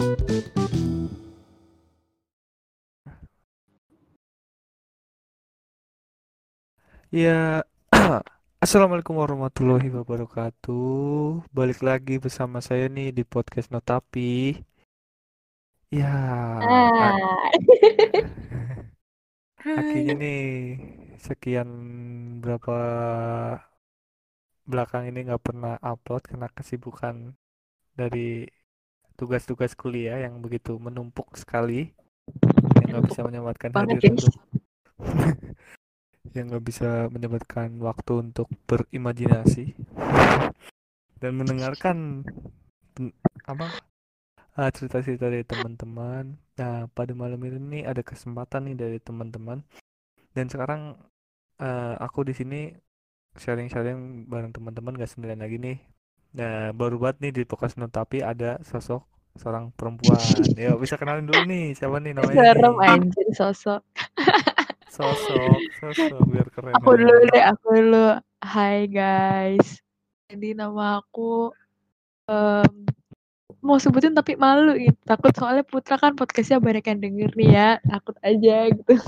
Ya, Assalamualaikum warahmatullahi wabarakatuh. Balik lagi bersama saya nih di podcast Notapi. Ya, Ah, akhirnya nih sekian berapa belakang ini nggak pernah upload karena kesibukan dari tugas-tugas kuliah yang begitu menumpuk sekali, yang nggak bisa menyempatkan hadir untuk yang nggak bisa menyempatkan waktu untuk berimajinasi dan mendengarkan apa ah, cerita-cerita dari teman-teman. Nah, pada malam ini ada kesempatan nih dari teman-teman dan sekarang eh, aku di sini sharing-sharing bareng teman-teman gak sendirian lagi nih. Nah, baru banget nih di podcast tapi ada sosok seorang perempuan. Yuk, bisa kenalin dulu nih siapa nih namanya Serem nih? anjir sosok. Sosok, sosok biar keren Aku dulu aja. deh, aku dulu. Hai guys. Jadi nama aku em, mau sebutin tapi malu gitu. Takut soalnya Putra kan podcastnya banyak yang denger nih ya. Takut aja gitu.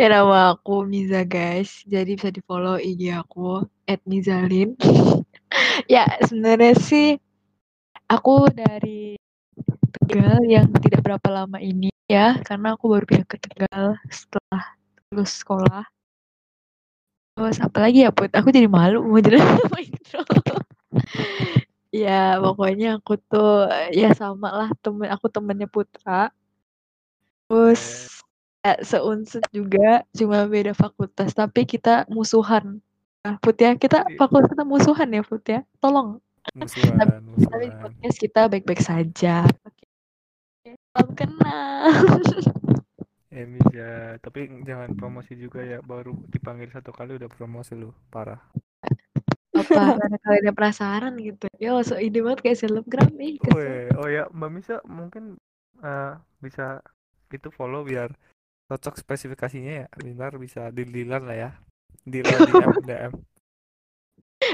Ya nama aku Miza guys. Jadi bisa di follow IG aku @mizalin. ya sebenarnya sih aku dari Tegal yang tidak berapa lama ini ya karena aku baru pindah ke Tegal setelah lulus sekolah. Terus apa lagi ya Put? Aku jadi malu mau jelas sama intro. ya pokoknya aku tuh ya sama lah temen aku temennya Putra. Terus ya, seunsur juga cuma beda fakultas tapi kita musuhan. Nah, Put ya kita I- fakultas kita musuhan ya Put ya. Tolong. Musuhan, Tapi di musuhan. podcast kita baik-baik saja. Oke. Salam kenal. Ya bisa, tapi jangan promosi juga ya. Baru dipanggil satu kali udah promosi lu, parah. Apa karena kalian penasaran gitu. Yo, so ide banget kayak selebgram ih kesel. Weh, oh ya, Mbak Misa mungkin eh, bisa itu follow biar cocok spesifikasinya ya. Biar bisa dililan lah ya. Di oh, DM, DM.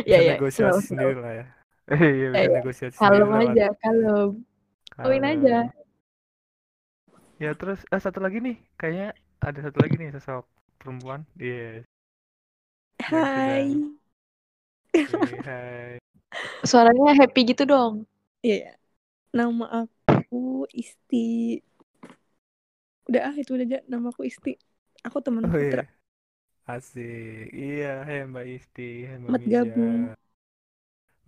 Ya ya, negosiasi slow, slow. sendiri lah ya. Eh, iya bisa negosiasi sendiri Kalem lewat aja, kalem. Kawin aja. Ya terus eh, satu lagi nih, kayaknya ada satu lagi nih sosok perempuan. Yes, Hai. hi. Suaranya happy gitu dong. Iya. Nama aku Isti. Udah ah itu udah aja nama aku Isti. Aku teman Oh Putra. iya, asik. Iya, hai Mbak Isti, hai Mbak Selamat Miza. gabung.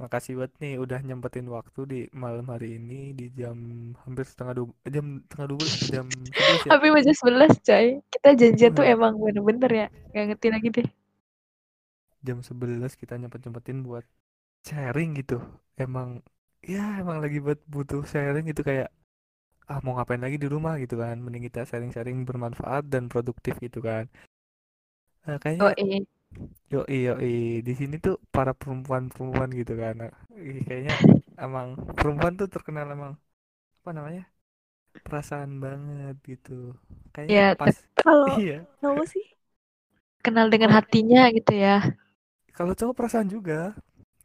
Makasih banget nih udah nyempetin waktu di malam hari ini di jam hampir setengah dua, eh, jam setengah dua, jam sebelas ya. Tapi macam 11 coy. Kita janjian tuh Wih, emang bener-bener ya. Gak ngerti lagi deh. jam 11 kita nyempet-nyempetin buat sharing gitu. Emang ya emang lagi buat butuh sharing gitu kayak ah mau ngapain lagi di rumah gitu kan. Mending kita sharing-sharing bermanfaat dan produktif gitu kan. Nah, Oh kayaknya iya. Yoi, yoi. Di sini tuh para perempuan-perempuan gitu kan. Ih, kayaknya emang perempuan tuh terkenal emang apa namanya? Perasaan banget gitu. Kayaknya Ya, pas Kalau iya. cowok sih kenal dengan hatinya gitu ya. kalau cowok perasaan juga.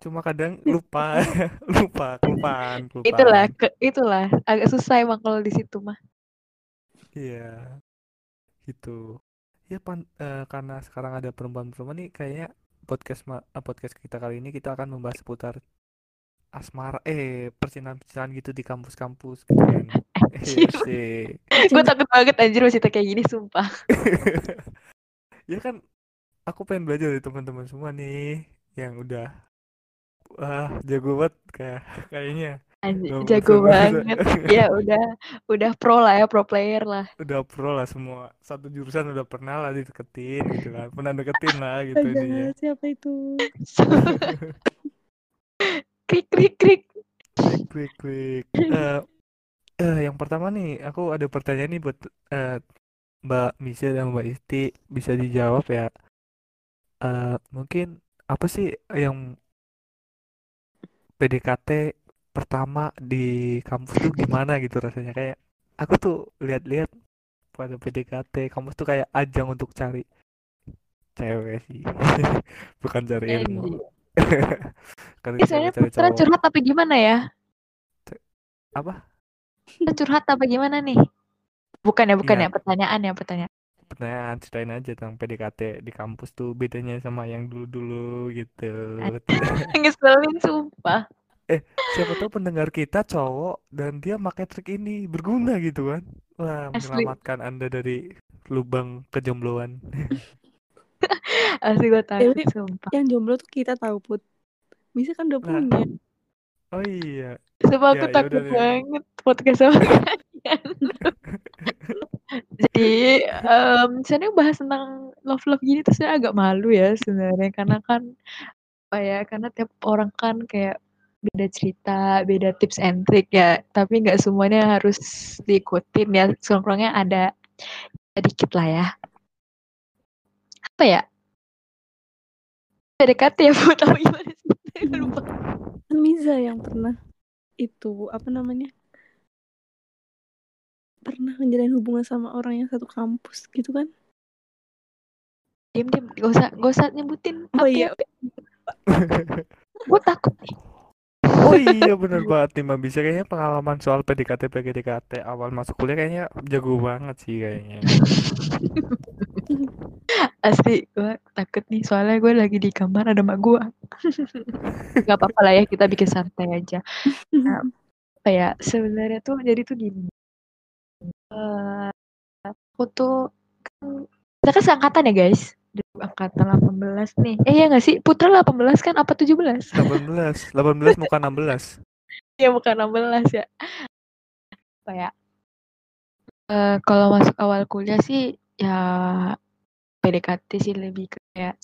Cuma kadang lupa, lupa, kelupaan, Itulah, kelupaan. ke, itulah agak susah emang kalau di situ mah. Iya, gitu. Ya pan, eh, karena sekarang ada perempuan-perempuan nih kayaknya podcast ma- eh, podcast kita kali ini kita akan membahas seputar asmara eh percintaan-percintaan gitu di kampus-kampus gitu kan. Iya. Gue takut banget anjir masih kayak gini sumpah. Ya kan aku pengen belajar dari teman-teman semua nih yang udah wah jago banget kayak kayaknya jago banget. Ya udah, udah pro lah ya, pro player lah. udah pro lah semua satu jurusan udah pernah lah dideketin gitu kan pernah deketin lah gitu Astaga, siapa itu? krik krik krik. quick quick quick Eh, eh, yang pertama nih aku ada pertanyaan nih buat eh, Mbak Misha dan Mbak Isti bisa dijawab ya Eh, mungkin apa sih yang PDKT pertama di kampus tuh gimana gitu rasanya kayak aku tuh lihat-lihat pada PDKT kampus tuh kayak ajang untuk cari cewek sih bukan cari ilmu karena Ini cewek sebenarnya cari Putra curhat tapi gimana ya? apa curhat apa gimana nih? Bukan ya, bukan Iya. ya pertanyaan ya pertanyaan. pertanyaan ceritain aja tentang PDKT di kampus tuh bedanya sama yang dulu-dulu gitu Ngeselin sumpah. Siapa tahu pendengar kita cowok dan dia pakai trik ini berguna gitu kan wah Asli. menyelamatkan anda dari lubang kejombloan Asli gue takut Tapi- sumpah. Yang jomblo tuh kita tahu put. Bisa kan udah Nah. punya. oh iya Sumpah aku Ya, ya takut udah deh. banget podcast sama kalian. Jadi em sebenarnya bahas tentang love love gini tuh saya agak malu ya sebenarnya karena kan apa ya karena tiap orang kan kayak beda cerita, beda tips and trick ya. Tapi nggak semuanya harus diikutin ya. Songkrongnya ada sedikit lah ya. Apa ya? PDKT ya, Bu. Tahu gimana sih? Lupa. Miza yang pernah itu apa namanya? Pernah menjalin hubungan sama orang yang satu kampus gitu kan? Diam, diam. Gak usah, gak usah nyebutin. Oh apa iya. ya. Gue takut nih. oh iya bener banget nih Mbak bisa kayaknya pengalaman soal PDKT PDKT awal masuk kuliah kayaknya jago banget sih kayaknya Asli, gue takut nih. Soalnya gue lagi di kamar ada mak gue. gak apa-apa lah ya, kita bikin santai aja. Nah, apa ya, sebenarnya tuh, jadi tuh gini. Eh, aku tuh, kan, kita kan seangkatan ya guys. Angkatan 18 nih. Eh iya gak sih? Putra 18 kan? Apa 17? 18 18 muka 16 ya bukan 16 ya. Apa ya? Eh, kalau masuk awal kuliah sih, ya PDKT sih lebih kayak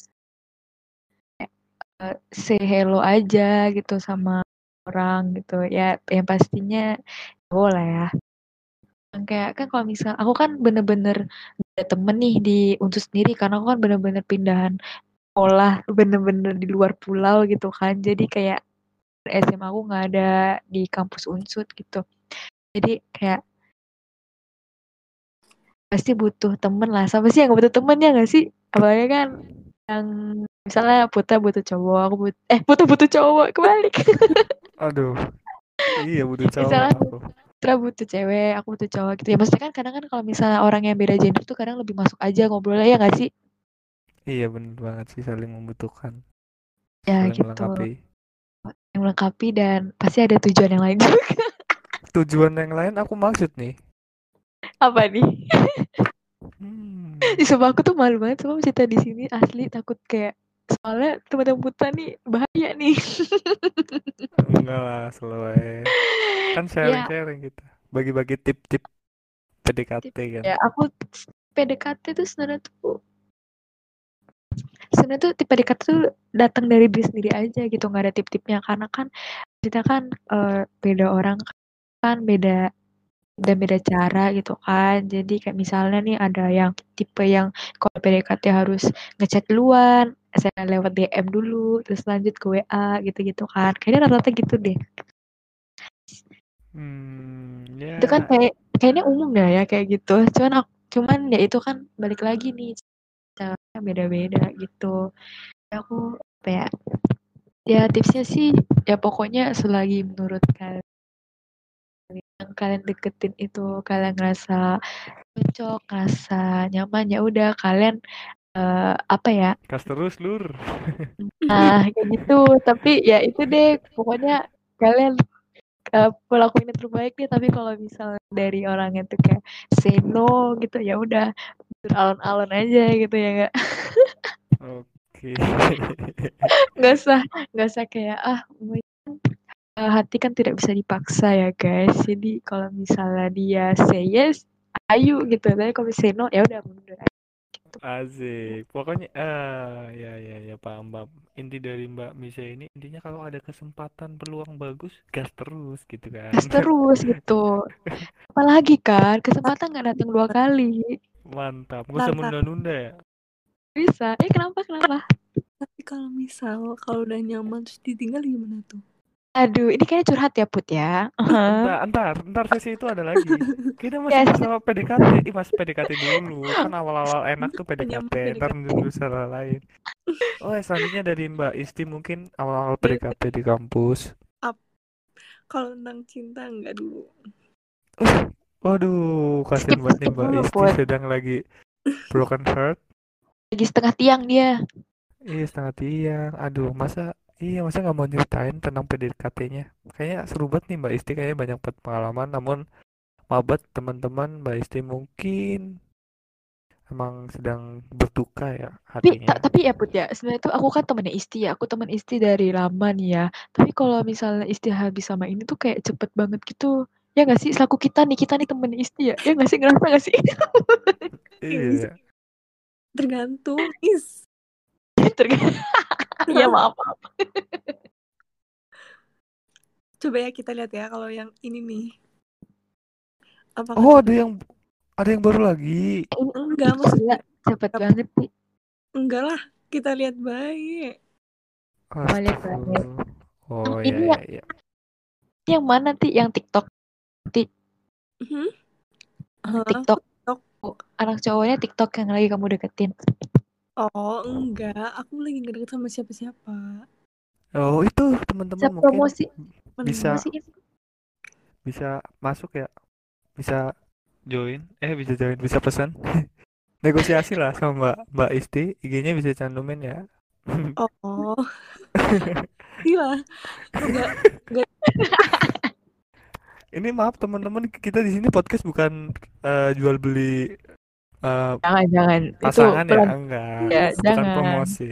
eh, say hello aja gitu sama orang gitu ya yang pastinya cowok lah ya kayak kan kalau misal aku kan bener-bener ada temen nih di Unsur sendiri karena aku kan bener-bener pindahan sekolah bener-bener di luar pulau gitu kan. Jadi kayak SMA aku nggak ada di kampus Unsut gitu. Jadi kayak pasti butuh temen lah. Siapa sih yang gak butuh temen ya gak sih? Apalagi kan yang misalnya Putra butuh cowok aku but eh Putra butuh cowok kebalik. Aduh. Iya butuh cowok Misalnya- aku Putra butuh cewek aku butuh cowok gitu ya. Maksudnya kan kadang kan kalau misalnya orang yang beda gender tuh kadang lebih masuk aja ngobrolnya ya gak sih? Iya bener banget sih saling membutuhkan. Ya saling gitu. melengkapi. Yang melengkapi dan pasti ada tujuan yang lain juga. Tujuan yang lain aku maksud nih. Apa nih? Hmm. Sumpah aku tuh malu banget sama cerita di sini asli takut kayak soalnya teman-teman Putra nih bahaya nih. Enggak lah selalu kan sharing sharing kita bagi-bagi tip-tip PDKT kan. ya aku PDKT tuh sebenarnya tuh sebenarnya tuh tipe PDKT tuh datang dari diri sendiri aja gitu nggak ada tip-tipnya. Karena kan kita kan eh, beda orang kan beda dan beda cara gitu kan. Jadi kayak misalnya nih ada yang tipe yang kalau PDKT harus ngechat duluan saya lewat DM dulu terus lanjut ke WA gitu-gitu kan. Kayaknya rata-rata gitu deh. Hmm ya. Itu kan kayak kayaknya umum ya ya kayak gitu. Cuman aku cuman ya itu kan balik lagi nih caranya beda-beda gitu. Ya aku apa ya ya tipsnya sih ya pokoknya selagi menurut kalian yang kalian deketin itu kalian ngerasa cocok ngerasa nyaman ya udah kalian eh, apa ya kas terus lur Nah, kayak gitu. Tapi ya itu deh, pokoknya kalian uh, pelakuin yang terbaik deh. Tapi kalau misalnya dari orang itu kayak say no gitu, ya udah alon-alon aja gitu ya nggak oke nggak usah nggak usah kayak ah uh, hati kan tidak bisa dipaksa ya guys. Jadi kalau misalnya dia say yes, ayo gitu. Tapi kalau say no, ya udah mundur aja. Gitu. Asik. Pokoknya ah ya ya ya paham paham. Inti dari Mbak Misha ini intinya kalau ada kesempatan peluang bagus gas terus gitu kan. Gas terus gitu. Apalagi kan kesempatan nggak datang dua kali. Mantap. Gak usah Mantap. menunda-nunda ya. Bisa. Eh kenapa kenapa? Tapi kalau misal kalau udah nyaman terus ditinggal gimana tuh? Aduh, ini kayaknya curhat ya Put ya. Entar, entar, entar sesi itu ada lagi. Kita masih Ya, bersama PDKT. Ih, masih PDKT dulu. Kan awal-awal enak tuh PDKT. Ntar PDKT. dulu salah lain. Oh, ya, selanjutnya dari Mbak Isti mungkin awal-awal PDKT di kampus. kalau tentang cinta enggak dulu. Uh, waduh, kasihan banget nih Mbak Isti Put. sedang lagi broken heart. Lagi setengah tiang dia. Iya setengah tiang. Aduh, masa iya masa nggak mau nyeritain tentang PDKT-nya? Kayaknya seru banget nih Mbak Isti, kayaknya banyak banget pengalaman. Namun maaf banget teman-teman, Mbak Isti mungkin emang sedang berduka ya Tapi hatinya. ta- tapi ya Put ya, sebenarnya tuh aku kan temennya Isti ya. Aku temen Isti dari lama nih ya. Tapi kalau misalnya Isti habis sama ini tuh kayak cepet banget gitu. Ya nggak sih? Selaku kita nih, kita nih temennya Isti ya. Ya nggak sih? Ngerasa nggak sih? Iya. Tergantung. Is. Tergantung. Iya maaf. maaf. Coba ya kita lihat ya kalau yang ini nih. Apakah Oh, ada yang ada yang baru lagi. enggak maksudnya cepet banget sih. enggak lah. Kita lihat baik. Boleh. Astagfirullah. Oh Yang ini iya ya- iya. Yang mana ti? Yang TikTok. Hmm? Hah? TikTok. TikTok. Anak cowoknya TikTok yang lagi kamu deketin. Oh, enggak. Aku lagi nggak deket sama siapa-siapa. Oh, itu teman-teman mungkin promosi. bisa Promosiin. bisa masuk ya. Bisa join. Eh, bisa join, bisa pesan. Negosiasi lah sama Mbak Mbak Isti, IG-nya bisa cantumin ya. Oh. Gila. Enggak. Ini maaf teman-teman, kita di sini podcast bukan eh, jual beli eh, Jangan, jangan. pasangan itu ya, enggak. Ya, Bukan jangan. promosi.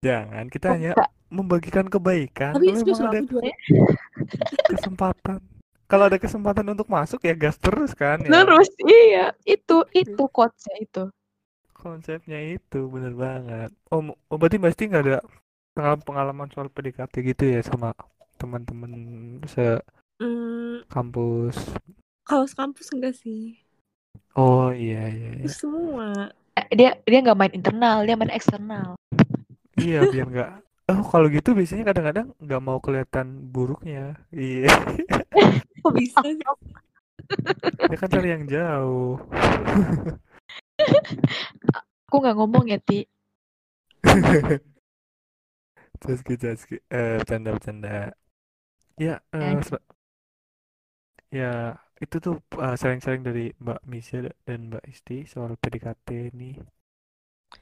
Jangan, kita hanya Enggak. membagikan kebaikan. Tapi Kalau ada juara. kesempatan. Kalau ada kesempatan untuk masuk ya gas terus kan ya. Terus iya, itu itu quotesnya itu. Konsepnya itu bener banget. Oh, oh berarti pasti nggak ada pengalaman-pengalaman soal PDKT gitu ya sama teman-teman Hmm, sekampus. kalau sekampus enggak sih. Oh iya iya iya. Semua. Eh, Dia dia nggak main internal, dia main eksternal. Iya biar nggak. Oh kalau gitu biasanya kadang-kadang nggak mau kelihatan buruknya. Iya. Kok bisa sih? Dia kan cari yang jauh. Aku nggak ngomong ya, Ti. Caski caski. Eh bercanda bercanda. Ya. eh, Ya. ya itu tuh eh, sharing-sharing dari Mbak Misha dan Mbak Isti soal PDKT ini.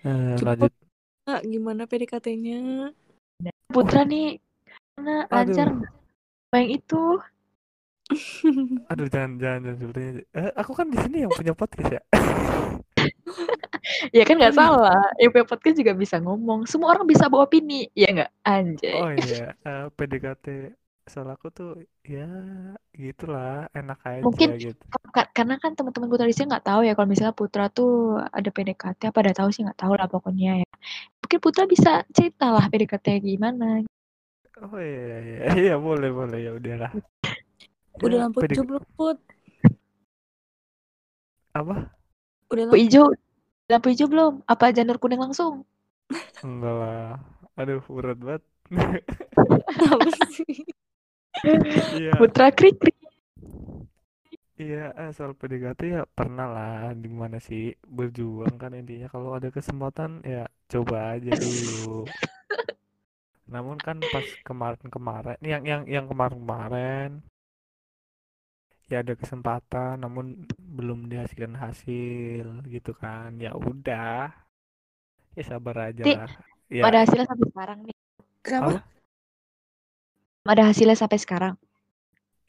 Eh, Coba lanjut. Kak, gimana PDKT-nya? Putra nih mana lancar? Yang itu. Aduh jangan jangan, jangan sepertinya. Eh, aku kan di sini yang punya podcast ya. Ya kan nggak salah. Yang punya podcast juga bisa ngomong. Semua orang bisa bawa opini. Ya nggak? Anjay. Oh iya, eh, PDKT soal aku tuh ya gitulah, enak aja Mungkin gitu. Ka- karena kan teman-teman Putra di sini nggak tahu ya kalau misalnya Putra tuh ada PDKT apa ada tahu sih nggak tahu lah pokoknya ya. Mungkin Putra bisa cerita lah PDKT gimana. Oh iya iya iya boleh boleh ya udahlah. Udah Ya, lampu hijau belum, Put? apa? Udah Lampu lampu hijau, lampu hijau belum? Apa janur kuning langsung? Enggak lah. Aduh berat banget. apa sih? Iya Putra krik krik. iya eh, soal PDKT ya pernah lah di mana sih berjuang kan intinya kalau ada kesempatan ya coba aja dulu. Namun kan pas kemarin-kemarin yang yang yang kemarin-kemarin ya ada kesempatan namun belum dihasilkan hasil gitu kan. Ya udah. Ya sabar aja Ti, lah. Ya Ada hasilnya sampai sekarang nih. Kenapa? apa? Ada hasilnya sampai sekarang.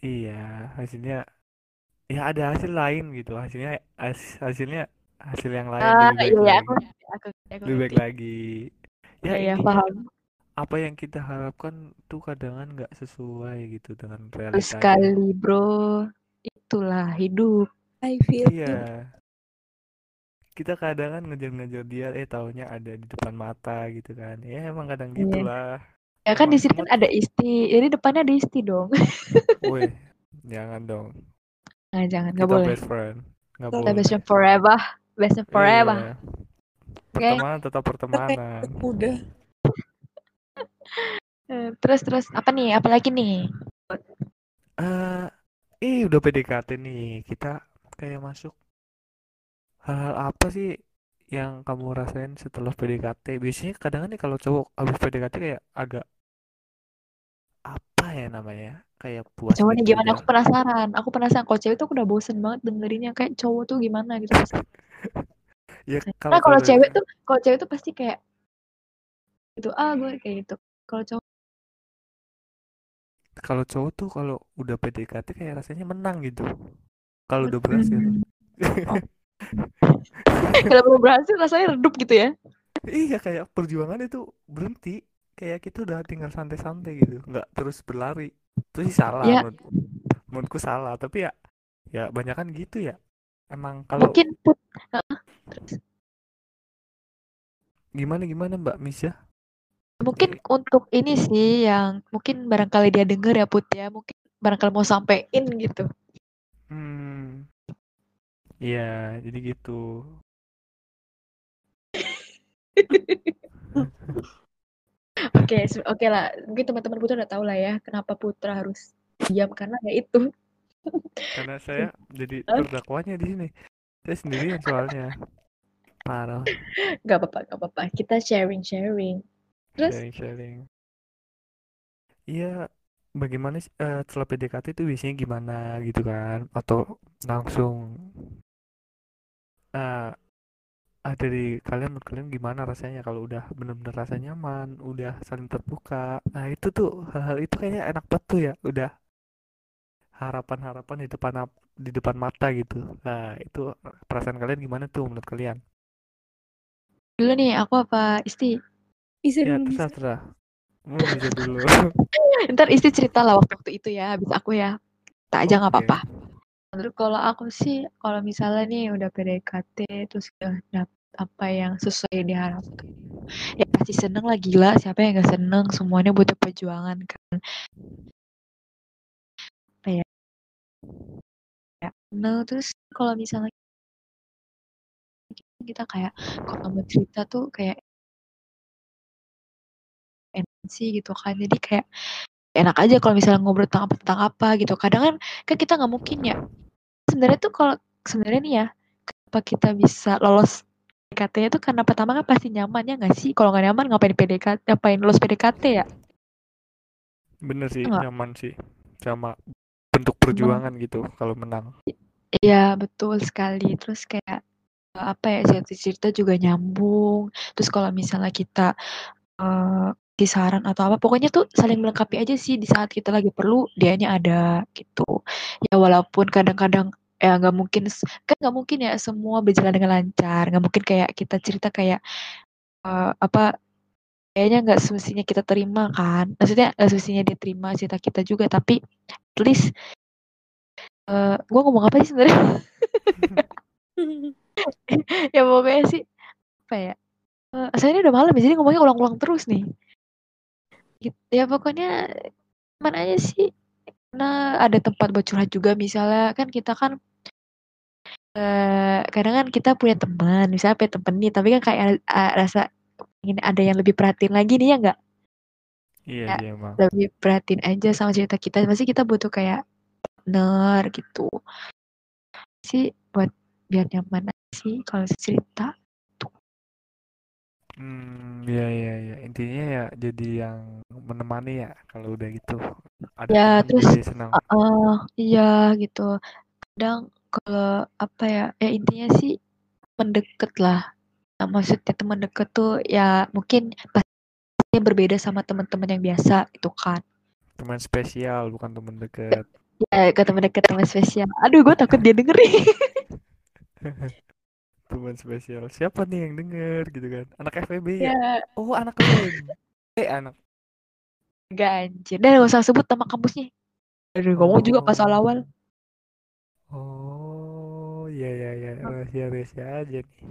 Iya, hasilnya ya ada hasil lain gitu. Hasilnya has- hasilnya hasil yang lain lebih baik iya, lagi. aku, aku, aku Lebih baik lagi. Ya Iya, intinya paham. apa yang kita harapkan tuh kadang nggak sesuai gitu dengan realitanya. sekali, bro. Itulah hidup. I feel you. Iya, kita kadang kan ngejar-ngejar dia, eh taunya ada di depan mata gitu kan. Ya emang kadang Iya. gitulah. Ya kan di sini kan ada isti. Jadi depannya ada isti dong. Woi, jangan dong. Nah, jangan, nggak Kita boleh. best friend. Nggak Kita best boleh. friend forever. Best friend forever. Iya. Oke. Pertemanan tetap Kita kayak pertemanan. udah. Eh, Terus terus apa nih? Apalagi nih? Eh, ih udah PDKT nih. Kita kayak masuk hal-hal apa sih yang kamu rasain setelah PDKT? Biasanya kadang nih kalau cowok habis PDKT kayak agak apa ya namanya kayak puas cowok nih gitu gimana? Aku penasaran. Aku penasaran kalau cewek tuh aku udah bosen banget dengerinnya. Kayak cowok tuh gimana gitu ya karena kalau kalau kalau cewek tuh kalau cewek tuh pasti kayak gitu ah gue kayak gitu. Kalau cowok kalau cowok tuh kalau udah PDKT kayak rasanya menang gitu. Kalau udah berhasil. Hmm. Oh. kalau belum berhasil rasanya redup gitu ya? Iya kayak perjuangan itu berhenti kayak kita udah tinggal santai-santai gitu. Nggak terus berlari. Itu sih salah Ya. menurutku menurutku salah. Tapi ya ya banyak kan gitu ya. Emang kalau mungkin put gimana gimana Mbak Misha mungkin untuk ini sih yang mungkin barangkali dia denger ya put ya. Mungkin barangkali mau sampein gitu. Hmm. Iya jadi gitu oke oke lah. Mungkin teman-teman putra udah tahu lah ya kenapa putra harus diam karena ya itu. Karena saya jadi terdakwanya di sini. Saya sendirian soalnya. Parah. Nggak apa-apa nggak apa-apa. Kita sharing sharing. Terus? Sharing sharing. Iya bagaimana eh, setelah PDKT itu biasanya gimana gitu kan? Atau langsung ah ah, dari kalian menurut kalian gimana rasanya kalau udah bener-bener rasa nyaman udah saling terbuka? Nah itu tuh hal-hal itu kayaknya enak banget tuh ya udah harapan-harapan di depan di depan mata gitu. Nah itu perasaan kalian gimana tuh menurut kalian? Dulu nih aku apa Isti? Bisa ya dulu terserah terserah. Hmm, bisa dulu. Ntar Isti cerita lah waktu waktu itu ya habis aku ya. Tak aja nggak Oke. apa-apa Menurut kalau aku sih kalau misalnya nih udah PDKT terus udah dapet apa yang sesuai diharapkan ya pasti seneng lah gila. Siapa yang gak seneng? Semuanya butuh perjuangan kan? Apa ya? Ya nah terus kalau misalnya kita kayak kalau mau cerita tuh kayak emosi gitu kan. Jadi kayak enak aja kalau misalnya ngobrol tentang apa tentang apa gitu. Kadang kan kan kita nggak mungkin ya. Sebenarnya tuh kalau sebenarnya nih ya kenapa kita bisa lolos PDKT itu karena pertama kan pasti nyaman ya nggak sih? Kalau nggak nyaman ngapain PDKT ngapain lolos PDKT ya? Bener sih Enggak. nyaman sih. Sama bentuk perjuangan gitu kalau menang. Iya betul sekali. Terus kayak eh, apa ya cerita-cerita juga nyambung. Terus kalau misalnya kita eh saran atau apa pokoknya tuh saling melengkapi aja sih di saat kita lagi perlu dianya ada gitu. Ya walaupun kadang-kadang ya nggak mungkin kan nggak mungkin ya semua berjalan dengan lancar nggak mungkin kayak kita cerita kayak eh, apa kayaknya nggak semestinya kita terima kan maksudnya nggak semestinya dia terima cerita kita juga tapi at least eh gue ngomong apa sih sebenarnya? Ya pokoknya sih apa ya eh saya ini udah malam ya jadi ngomongnya ulang-ulang terus nih gitu. Ya pokoknya aman aja sih. Karena ada tempat buat curhat juga misalnya kan kita kan eh kadang kan kita punya teman misalnya punya temen nih tapi kan kayak eh, rasa ingin ada yang lebih perhatiin lagi nih ya nggak? Iya Ya. emang. lebih perhatiin aja sama cerita kita. Pasti kita butuh kayak partner gitu. Sih buat biar nyaman sih kalau cerita Hmm, ya ya ya. Intinya ya jadi yang menemani ya kalau udah gitu. Ada Ya, terus- senang. Heeh, iya gitu. Kadang kalau apa ya, ya intinya sih mendekat lah. Nah, maksudnya teman dekat tuh ya mungkin pasti berbeda sama teman-teman yang biasa gitu kan. Teman spesial bukan teman dekat. Ya ke teman dekat teman spesial. Aduh, gue takut dia dengerin. Teman spesial. Siapa nih yang denger gitu kan? Anak FEB ya? ya, Oh, anak FEB. Eh, anak. gak anjir. Dan gak usah sebut nama kampusnya. Aduh, ngomong juga pas Oh. awal-awal. Oh, ya ya ya. Rahasia-rahasia aja nih.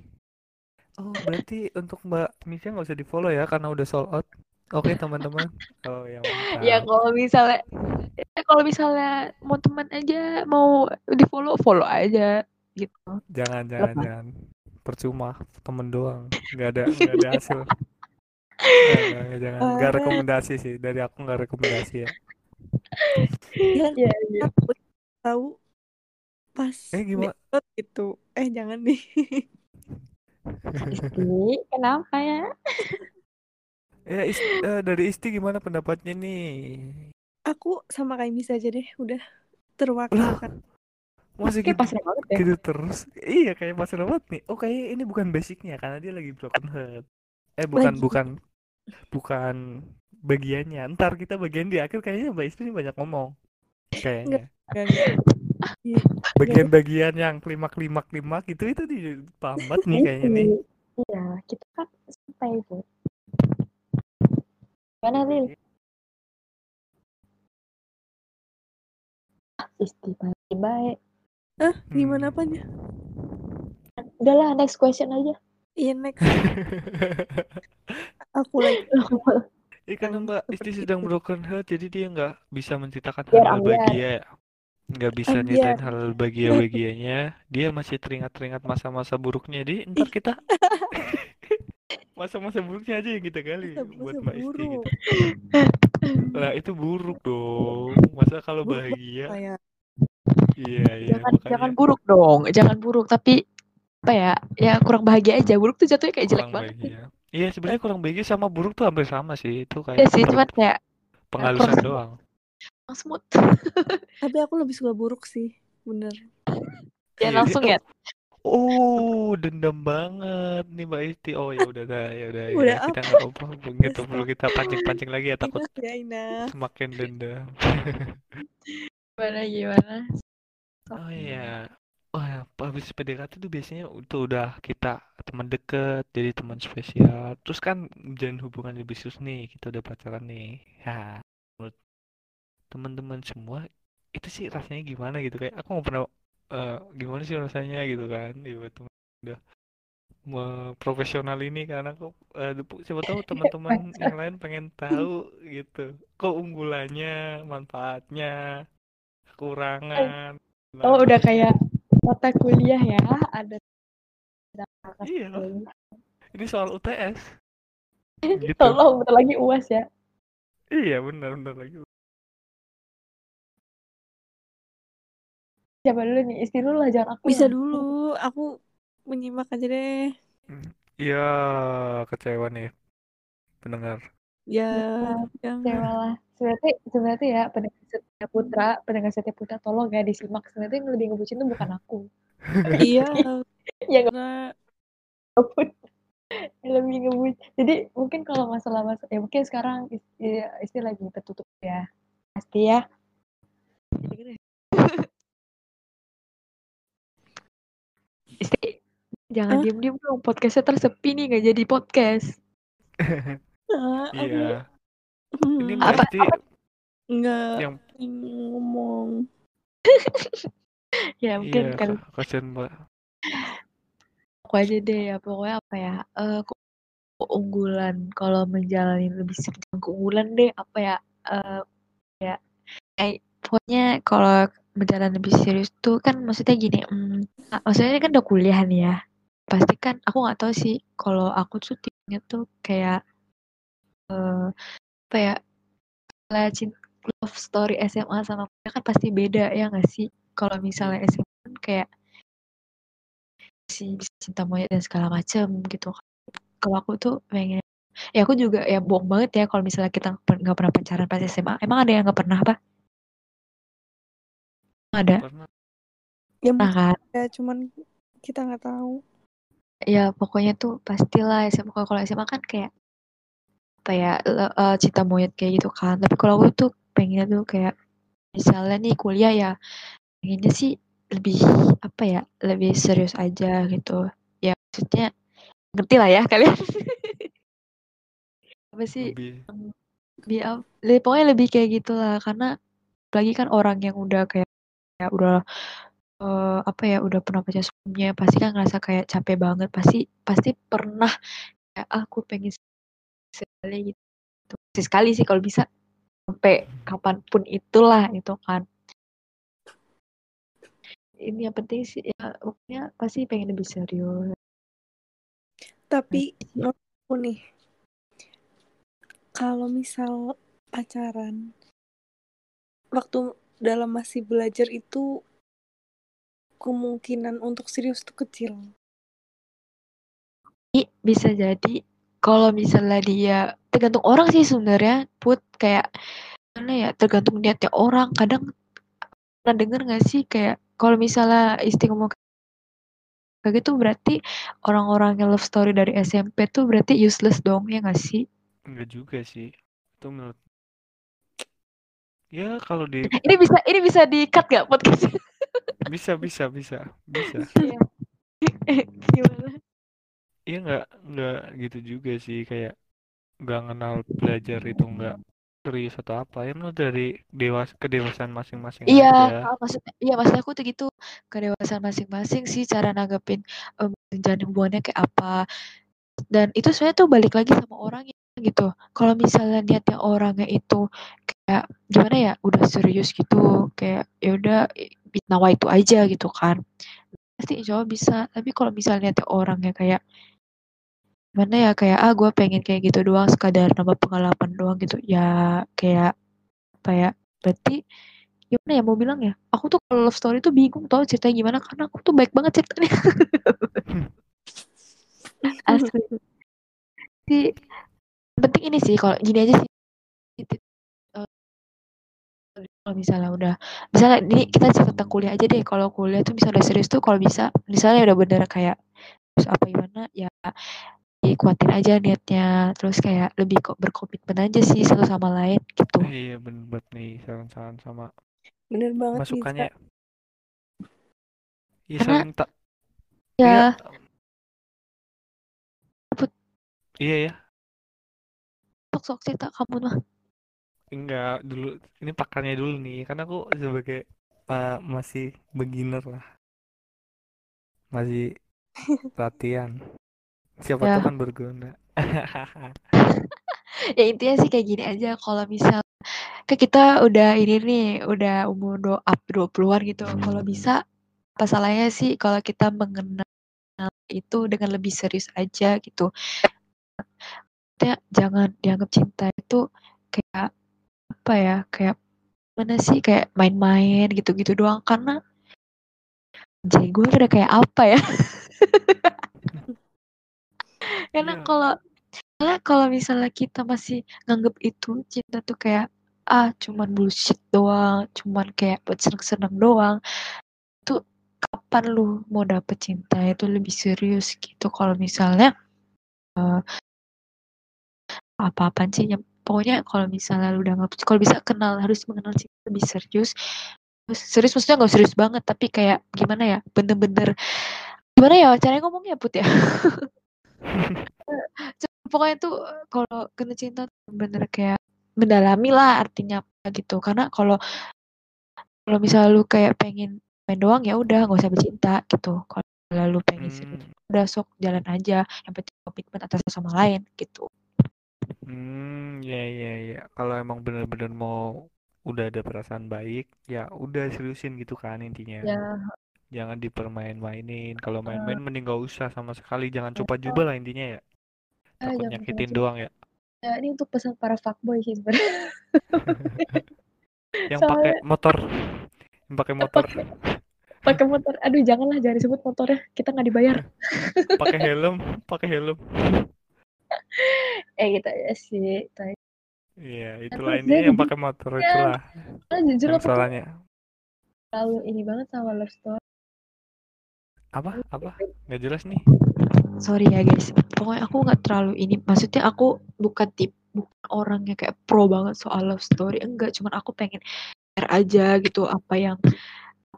Oh, berarti untuk Mbak Misha nggak usah di-follow ya karena udah sold out. Oke, teman-teman. Oh, ya mantap. Ya kalau misalnya ya kalau misalnya mau teman aja mau di follow follow aja gitu. Jangan, jangan, Apa? jangan. Percuma, temen doang. Nggak ada, nggak ada hasil. Nggak, nggak, jangan. Nggak rekomendasi sih. Dari aku nggak rekomendasi ya. Ya, Iya, iya. aku tahu pas Eh, gimana? gitu. Eh, jangan nih. Isti, kenapa ya? Ya, Is- eh, dari Isti gimana pendapatnya nih? Aku sama kayak Miss aja deh, udah terwakilkan. Masih Kayak gitu, pasrah banget ya. gitu terus. Iya, kayak Mas Robot nih. Oh, kayak ini bukan basicnya karena dia lagi broken heart. Eh, bukan Lagi. bukan bukan bagiannya. Ntar kita bagian di akhir kayaknya Mbak Istri banyak ngomong. Kayaknya. Enggak. Iya. Bagian-bagian yang klimak-klimak-klimak itu itu di pambat nih kayaknya nih. Iya, kita kan sampai itu. Gimana Lil? Istimewa baik. Ah, gimana Hmm. apanya? Udahlah, next question aja. Iya, next. Aku lagi. Iya karena Mbak Isti sedang itu. broken heart jadi dia nggak bisa menceritakan ambiar. bahagia nggak bisa nyeritain hal bahagia bahagianya dia masih teringat-teringat masa-masa buruknya jadi ntar kita masa-masa buruknya aja yang kita gali buat Masa-masa Mbak Isti buruk. gitu lah itu buruk dong masa kalau bahagia iya iya Jangan makanya jangan buruk dong, jangan buruk tapi apa ya? Ya kurang bahagia aja. Buruk tuh jatuhnya kayak jelek kurang banget. bahagia iya sebenarnya kurang bahagia sama buruk tuh hampir sama sih itu Iya kayak sih, cuman kayak penghalusan kurang- doang smooth. tapi aku lebih suka buruk sih, bener. Ya Iya, langsung ya. Oh, dendam banget nih Mbak Isti. Oh ya udah dah, ya udah ya. Udah Kita nggak apa begitu Stop. perlu kita pancing-pancing lagi ya takut ya, Ina. semakin dendam. Gimana gimana? Oh iya. Oh ya, habis PDKT tuh biasanya itu udah kita teman deket, jadi teman spesial. Terus kan menjalin hubungan lebih serius nih, kita udah pacaran nih. Ya, menurut teman-teman semua itu sih rasanya gimana gitu kayak aku nggak pernah eh, gimana sih rasanya gitu kan ya teman udah profesional ini karena aku depu- siapa tahu teman-teman yang lain pengen tahu gitu keunggulannya manfaatnya kekurangan Oh Nah, udah kayak mata kuliah ya, ada iya ini soal UTS gitu Tolong bentar lagi uas ya. iya benar benar lagi Siapa dulu nih? Istri dulu lah, jangan aku. Bisa lah. dulu, aku menyimak aja deh. iya kecewa nih pendengar Ya, Kecewa jangan. lah. Sebenarnya sebenarnya ya pendengar setia putra, pendengar setia putra tolong ya disimak. Sebenarnya yang lebih ngebucin tuh bukan aku. Iya, Ya yang lebih ngebucin. Jadi mungkin kalau masalah masalah ya mungkin sekarang istri, istri lagi tertutup ya. Pasti ya. Istri jangan Hah? diem-diem dong podcastnya tersepi nih nggak jadi podcast. Aku iya. Hmm, ini Mbak Apa- Isti enggak yang ngomong. Ya mungkin iya kan. Kak, kasihan Mbak aku aja deh ya pokoknya apa ya eh ke- keunggulan. Kalau menjalani lebih serius Bukan keunggulan deh apa ya eh ya kayak pokoknya kalau menjalani lebih serius tuh kan maksudnya gini mm, ah, maksudnya ini kan udah kuliah nih ya. Pasti kan aku nggak tahu sih kalau aku tuh tipenya tuh kayak eh apa ya lah love story SMA sama kuliah kan pasti beda ya nggak sih? Kalau misalnya SMA kan kayak si bisa cinta monyet dan segala macem gitu kalau aku tuh pengen ya aku juga ya bohong banget ya kalau misalnya kita nggak pernah pacaran pas SMA emang ada yang nggak pernah apa ada? Pernah. Ya nah kan? ya, cuman kita nggak tahu. ya pokoknya tuh pastilah SMA kalau SMA kan kayak apa ya le- eh, cinta monyet kayak gitu kan. Tapi kalau aku tuh pengennya tuh kayak misalnya nih kuliah ya pengennya sih lebih apa ya lebih serius aja gitu. Ya maksudnya ngerti lah ya kalian. Apa sih? Lebih. Lebih lebih pokoknya lebih kayak gitulah. Karena apalagi kan orang yang udah kayak kayak udah eh, apa ya udah pernah pacar sebelumnya pasti kan ngerasa kayak capek banget. Pasti pasti pernah kayak "Ah, aku pengen gitu. Sekali sih kalau bisa. Sampai kapan pun itulah itu kan. Ini yang penting sih ya pokoknya pasti pengen lebih serius. Tapi menurut aku nih, kalau misal pacaran, waktu dalam masih belajar itu kemungkinan untuk serius tuh kecil. Bisa jadi kalau misalnya dia tergantung orang sih sebenarnya put. Kayak gimana ya tergantung niatnya orang. Kadang pernah denger nggak sih kayak kalau misalnya istri ngomong kayak gitu berarti orang-orang yang love story dari SMP tuh berarti useless dong ya nggak sih? Enggak juga sih. Itu menurut Ya kalau di ini bisa ini bisa di cut gak podcast bisa bisa bisa. Bisa. gimana Iya nggak nggak gitu juga sih kayak nggak kenal belajar itu nggak serius atau apa ya menurut dari dewas kedewasaan masing-masing Iya, aja. maksudnya, iya maksud aku tuh gitu kedewasaan masing-masing sih cara nanggepin em, menjalin hubungannya kayak apa. Dan itu sebenarnya tuh balik lagi sama orangnya gitu. Kalau misalnya niatnya orangnya itu kayak gimana ya, udah serius gitu, kayak ya udah nawa itu aja gitu kan. Pasti insya Allah bisa. Tapi kalau misalnya niatnya orangnya kayak gimana ya, kayak ah gue pengen kayak gitu doang, sekadar nambah pengalaman doang gitu. Ya kayak apa ya? Berarti gimana ya mau bilang ya aku tuh kalau love story tuh bingung tau ceritanya gimana karena aku tuh baik banget ceritanya asli sih yang penting ini sih kalau gini aja sih Titik, kalau misalnya udah misalnya ini kita cerita tentang kuliah aja deh kalau kuliah tuh misalnya udah serius tuh kalau bisa misalnya udah bener kayak terus apa gimana ya dikuatin aja niatnya. Terus kayak lebih kok berkomitmen aja sih satu sama lain gitu. Iya bener banget nih saran-saran sama Bener banget masukannya. Iya Karena- saling tak ya iya. Put. iya ya sok sok cerita kamu mah? Enggak dulu ini pakarnya dulu nih. Karena aku sebagai uh, masih beginner lah. Masih latihan siapa Ya. tahu kan berguna. Ya intinya sih kayak gini aja. Kalau misal ke kita udah ini nih udah umur do up 20-an gitu. Kalau bisa apa salahnya sih kalau kita mengenal itu dengan lebih serius aja gitu. Maksudnya jangan dianggap cinta itu kayak apa ya kayak mana sih kayak main-main gitu-gitu doang. Karena jadi gue udah kayak apa ya karena Iya. kalau karena kalau misalnya kita masih nganggep itu cinta tuh kayak ah cuman bullshit doang cuman kayak buat seneng-seneng doang itu kapan lu mau dapet cinta? Itu lebih serius gitu. Kalau misalnya eh, apa-apaan sih yang pokoknya kalau misalnya lu udah nggak kalau bisa kenal harus mengenal cinta lebih serius serius maksudnya nggak serius banget tapi kayak gimana ya bener-bener gimana ya caranya ngomongnya put ya pokoknya tuh kalau kena cinta bener kayak mendalami lah artinya apa gitu. Karena kalau kalau misalnya lu kayak pengen main doang ya udah nggak usah bercinta gitu. Kalau lu pengen serius Hmm, udah sok jalan aja. Yang penting komitmen atas satu sama lain gitu. Hmm, ya ya ya. Kalau emang bener-bener mau udah ada perasaan baik, ya udah seriusin gitu kan intinya. ya Jangan dipermain-mainin. Kalau main-main mending gak usah sama sekali. Jangan coba-coba lah intinya ya. Ah, Takut nyakitin doang ya. ya ini untuk pesan para fuckboy sih sebenarnya Yang pakai motor, yang pakai motor, pakai motor aduh janganlah jangan disebut motornya kita nggak dibayar pakai helm, pakai helm. eh gitu ya sih Tapi Iya, itulah Terus intinya dia yang pakai motor Ya, itulah karena jujur yang salahnya. terlalu ini banget sama love story Apa? Apa? Nggak jelas nih. sorry ya guys pokoknya aku nggak terlalu ini maksudnya aku bukan tip bukan orang yang kayak pro banget soal love story enggak cuman aku pengen share aja gitu apa yang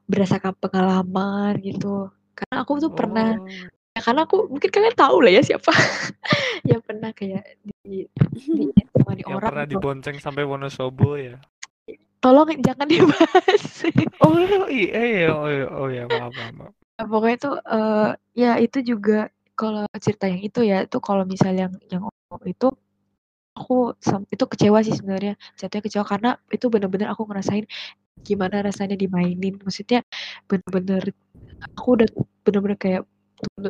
berdasarkan pengalaman gitu karena aku tuh pernah Oh, ya karena aku mungkin kalian tahu lah ya siapa yang pernah kayak di di sama di yang orang pernah gitu. dibonceng sampai Wonosobo ya. tolong jangan dibahas Oh iya, iya, oh iya, oh iya, maaf, maaf, pokoknya tuh eh, ya itu juga kalau cerita yang itu ya itu kalau misalnya yang yang itu aku itu kecewa sih sebenarnya jatuhnya kecewa karena itu bener-bener aku ngerasain gimana rasanya dimainin maksudnya bener-bener aku udah bener-bener kayak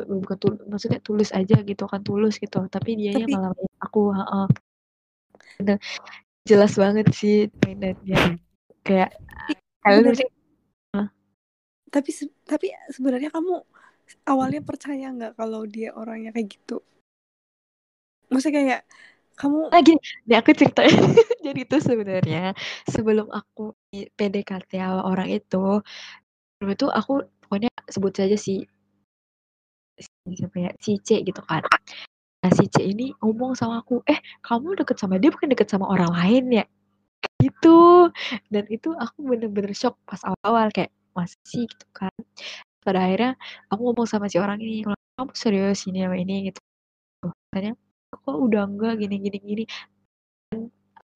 bukan maksudnya tulus aja gitu kan tulus gitu tapi dianya Tapi- malah aku heeh. Bener. jelas banget sih mainannya kayak kalian tapi tapi sebenarnya kamu awalnya percaya nggak kalau dia orangnya kayak gitu maksudnya kayak Kamu Nah gini, nih aku cerita. Jadi itu sebenarnya sebelum aku PDKT sama orang itu, dulu itu aku pokoknya sebut saja si si siapa ya, si C gitu kan. Nah si C ini ngomong sama aku, eh kamu deket sama dia bukan deket sama orang lain ya? Gitu. Dan itu aku bener-bener shock pas awal-awal kayak masih sih gitu kan. Pada akhirnya aku ngomong sama si orang ini, kalau kamu serius ini sama ini gitu. Katanya, kok udah enggak gini gini gini. Dan,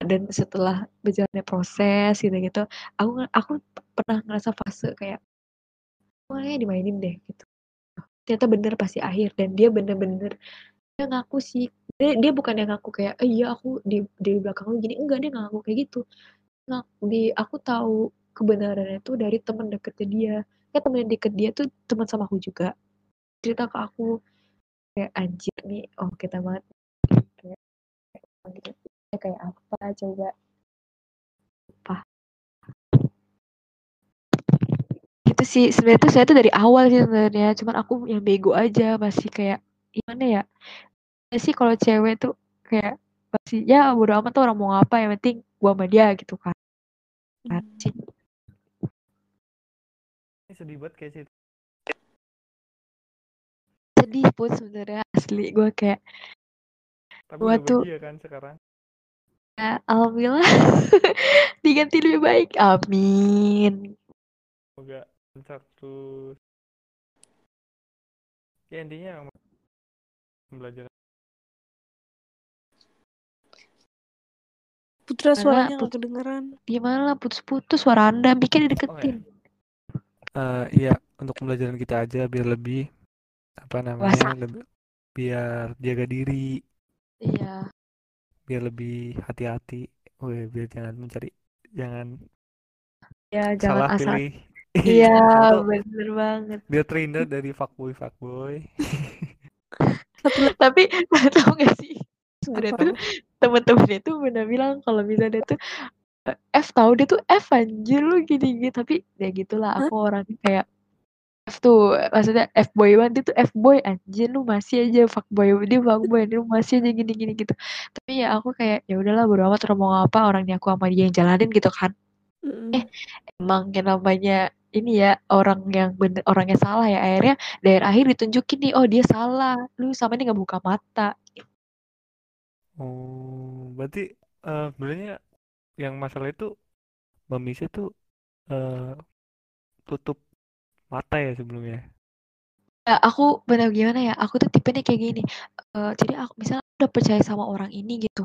dan setelah berjalannya proses gitu-gitu, aku aku pernah ngerasa fase kayak kayaknya dimainin deh gitu. Ternyata bener pasti akhir dan dia bener-bener dia ngaku sih dia, dia bukan yang ngaku kayak eh, iya aku di di belakang lu gini enggak dia ngaku kayak gitu nah, di aku tahu kebenarannya itu dari teman deketnya dia. Kayak teman deket dia tuh teman sama aku juga. Cerita ke aku kayak anjir nih oh kita banget. Kayak. Ya, kayak apa coba? Apa itu sih sebenarnya tuh saya tuh dari awal sih sebenarnya. Cuman aku yang bego aja masih kayak gimana ya? Ya sih kalau cewek tuh kayak masih ya bodo amat tuh orang mau ngapa yang penting gua sama dia gitu kan. Kan Hmm. Sedih banget kayak situ. sedih pun sebenarnya asli gue kayak Tapi Gua tuh- bahagia kan sekarang. ya, alhamdulillah diganti lebih baik amin Semoga lancar terus. Ya intinya belajar. Putra suaranya put- nggak kedengeran. gimana lah putus-putus suara anda bikin Oh, dideketin Eh, iya, untuk pembelajaran kita aja biar lebih apa namanya, lebih biar jaga diri, iya biar lebih hati-hati. Wih, biar jangan mencari, jangan ya jangan salah asal pilih. iya Atau bener banget biar terhindar dari fuckboy fuckboy. tapi tau gak sih sebenarnya Apa? tuh temen-temennya tuh bener bilang kalau misalnya tuh F tahu dia tuh F anjir lu gini gini tapi ya gitulah aku orang kayak F tuh maksudnya F boy banget dia tuh F boy anjir lu masih aja fuck boy dia fuck boy dia masih aja gini gini gitu tapi ya aku kayak ya udahlah bodo amat orang mau ngapa orang ini aku sama dia yang jalanin gitu kan Mm-mm. Eh. emang yang namanya ini ya orang yang bener orangnya salah ya akhirnya dari akhir ditunjukin nih oh dia salah lu sama ini nggak buka mata Oh, berarti eh sebenarnya yang masalah itu Mbak tuh eh tutup mata ya sebelumnya. Ya, aku benar gimana ya? Aku tuh tipenya kayak gini. Eh, jadi aku misalnya aku udah percaya sama orang ini gitu.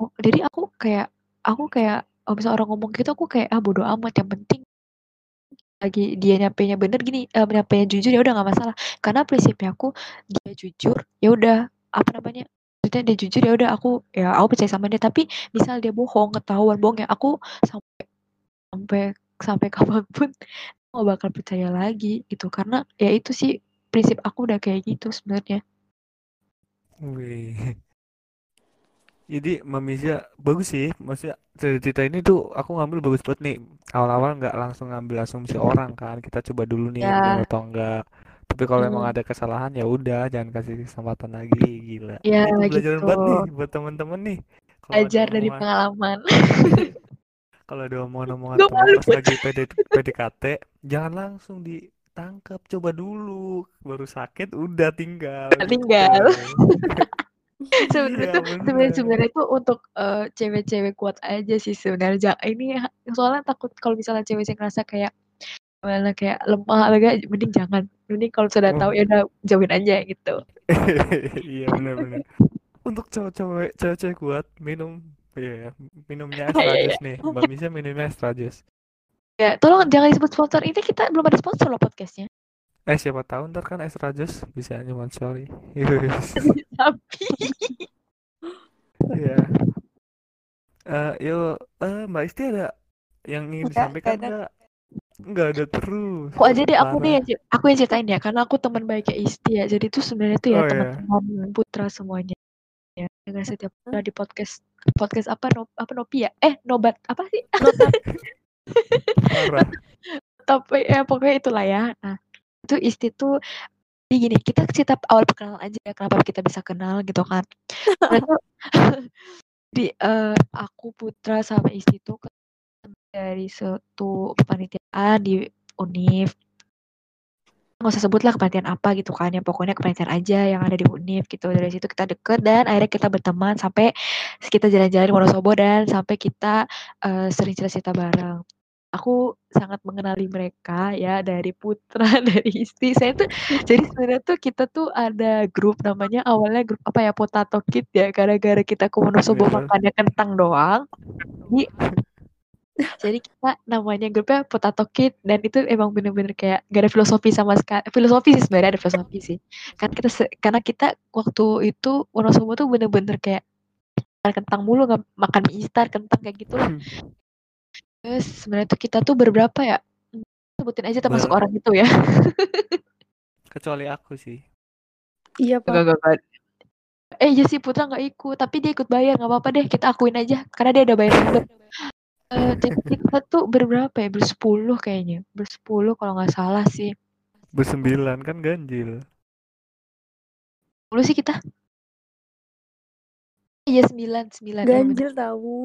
Oh, jadi aku kayak aku kayak oh, misalnya orang ngomong gitu aku kayak ah bodo amat yang penting lagi dia nyampainya bener gini eh, nyampainya jujur ya udah nggak masalah karena prinsipnya aku dia jujur ya udah apa namanya maksudnya dia jujur ya udah aku ya aku percaya sama dia tapi misal dia bohong ketahuan bohong ya aku sampai sampai sampai kapan pun nggak bakal percaya lagi gitu karena ya itu sih prinsip aku udah kayak gitu sebenarnya Wih. Jadi Mbak Misha bagus sih. Maksudnya cerita ini tuh aku ngambil bagus banget nih. Awal-awal nggak langsung ngambil asumsi orang kan. Kita coba dulu nih Ya. atau enggak. Tapi kalau emang Hmm. ada kesalahan ya udah jangan kasih kesempatan lagi. Gila. Ya, Ini gitu. banget nih buat teman-teman nih. Ada belajar dari omongan- pengalaman kalau ada omongan-omongan teman pas lagi PD, PDKT, jangan langsung ditangkap, coba dulu. Baru sakit udah tinggal. Tinggal. Gitu. sebenarnya Iya, tuh sebenarnya sebenarnya tuh untuk eh, cewek-cewek kuat aja sih sebenarnya ini soalnya takut kalau misalnya cewek-cewek ngerasa kayak gimana kayak lemah atau enggak mending jangan mending kalau sudah Oh. tahu ya udah jauhin aja gitu Iya benar-benar. Untuk cowok-cowok cewek-cewek kuat minum Iya, minumnya Iya, iya, extra juice nih. Mbak Misha minumnya extra juice. ya tolong jangan disebut sponsor ini kita belum ada sponsor loh podcastnya Eh siapa tahu ntar kan extra juice bisa nyponsori. tapi Iya. Eh, yuk, eh, Mbak Isti ada yang ingin disampaikan nggak? Nggak ada terus. kok aja deh aku deh yang aku yang ceritain ya karena aku teman baiknya Isti ya. Jadi tuh sebenarnya tuh ya Oh, iya. teman-teman putra semuanya ya. Dengan setiap putra di podcast podcast apa no, apa Nopi ya? Eh nobat apa sih? Tapi ya pokoknya itulah ya. Nah itu Isti tuh Jadi gini, kita cerita awal perkenalan aja ya, kenapa kita bisa kenal gitu kan. Sebenarnya tuh di eh, aku Putra sama Isti tuh dari suatu kepanitiaan di Univ. Nggak usah sebut lah kepanitiaan apa gitu kan, ya pokoknya kepanitiaan aja yang ada di Univ gitu. Dari situ kita deket dan akhirnya kita berteman sampai kita jalan-jalan di Wonosobo dan sampai kita eh, sering cerita-cerita bareng. Aku sangat mengenali mereka ya dari Putra, dari Isti. Saya tuh jadi sebenarnya tuh kita tuh ada grup namanya awalnya grup apa ya Potato Kid ya gara-gara kita ke Wonosobo Iya. makannya kentang doang. Jadi jadi kita namanya grupnya Potato Kid dan itu emang bener-bener kayak gak ada filosofi sama sekali. Filosofi sih sebenarnya ada filosofi sih. Kan kita se- karena kita waktu itu Wonosobo tuh bener-bener kayak makan kentang mulu nggak makan mie instan kentang kayak gitu lah. Terus sebenarnya tuh kita tuh berberapa ya? Hmm, Sebutin aja termasuk Ber- orang itu ya. Kecuali aku sih. Iya, Pak. Gak, gak, gak. Eh iya sih Putra nggak ikut, tapi dia ikut bayar nggak apa-apa deh kita akuin aja karena dia udah bayar juga. Eh, jadi kita tuh berberapa ya? Bersepuluh kayaknya, bersepuluh kalau nggak salah sih. Bersembilan kan ganjil. Sepuluh sih kita. Iya sembilan, sembilan. ya bener. Ganjil tahu.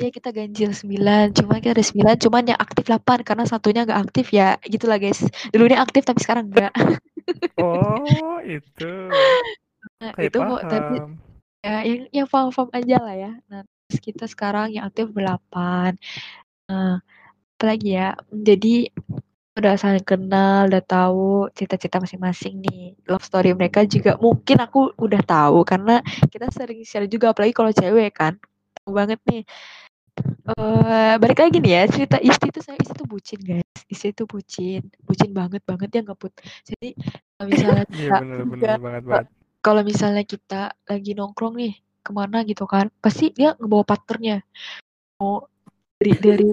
Iya kita ganjil sembilan, cuma kita ada sembilan, cuman yang aktif delapan karena satunya nggak aktif ya, gitulah guys. Dulunya aktif tapi sekarang enggak. Oh, itu. Nah, Kayak itu mau tapi paham. ya yang yang paham-paham aja lah ya. Nah, kita sekarang yang aktif delapan. Nah, apalagi ya? Jadi udah saling kenal, udah tahu cita-cita masing-masing nih. Love story mereka juga mungkin aku udah tahu karena kita sering share juga apalagi kalau cewek kan. Tahu banget nih. Eh balik lagi nih ya cerita Isti tuh saya Isti tuh bucin guys. Isti tuh bucin, bucin banget banget dia ngebut. Jadi kalau misalnya Iya kita bener-bener banget banget. kalau misalnya kita lagi nongkrong nih ke mana gitu kan, pasti dia ngebawa partnernya. Mau dari dari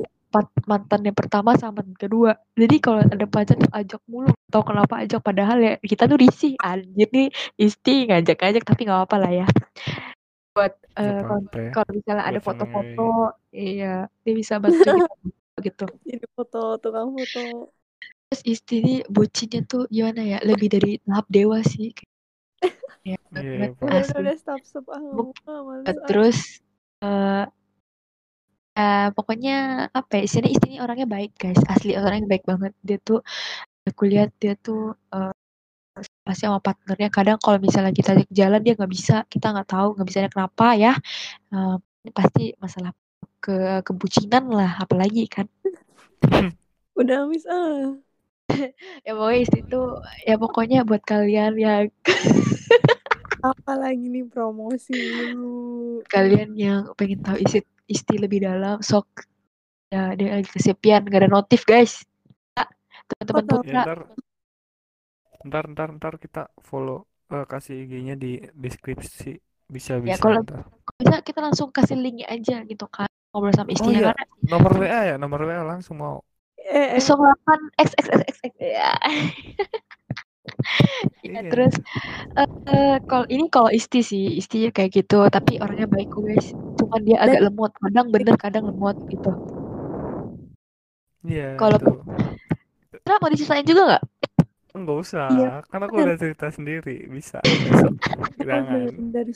mantan yang pertama sama mantan kedua. Jadi kalau ada pacar tuh ajak mulu. Tahu kenapa ajak padahal ya kita tuh risih. Anjir nih Isti ngajak-ngajak tapi nggak apa-apa lah ya. Buat eh, kalau ya. misalnya ada foto-foto, iya dia bisa bantu gitu. Jadi foto, tukang foto. Terus Isti ini bucinnya tuh gimana ya? Lebih dari tahap dewa sih. Ya. Udah, stop, stop. Terus eh eh, pokoknya apa ya istilahnya istrinya orangnya baik guys asli orangnya baik banget dia tuh aku lihat dia tuh eh, pasti sama partnernya kadang kalau misalnya kita jalan dia nggak bisa kita nggak tahu nggak bisa kenapa ya Eh, ini pasti masalah ke kebucinan lah apalagi kan Udah, Miss. Ah. ya pokoknya istri tuh ya pokoknya buat kalian ya Apalagi nih promosi dulu. kalian yang pengen tahu isi istri lebih dalam sok ya dia lagi kesepian gak ada notif guys Ya, teman-teman putra Ya, ntar, ntar, ntar, ntar kita follow eh, kasih IG-nya di deskripsi. Bisa, Ya, bisa. kalau- ntar. bisa kita langsung kasih linknya aja gitu kan ngobrol sama Oh istrinya iya, karena nomor WA ya, nomor WA langsung mau. Eh, eh. 08 XXXX ya. ya Iya. terus eh eh, kalau ini kalau isti sih isti kayak gitu tapi orangnya baik guys cuman dia agak lemot kadang bener kadang lemot gitu Iya, Kalau- itu. Terus mau diceritain juga nggak Enggak usah, Iya, karena aku bener. udah cerita sendiri. Bisa, Jangan. dari,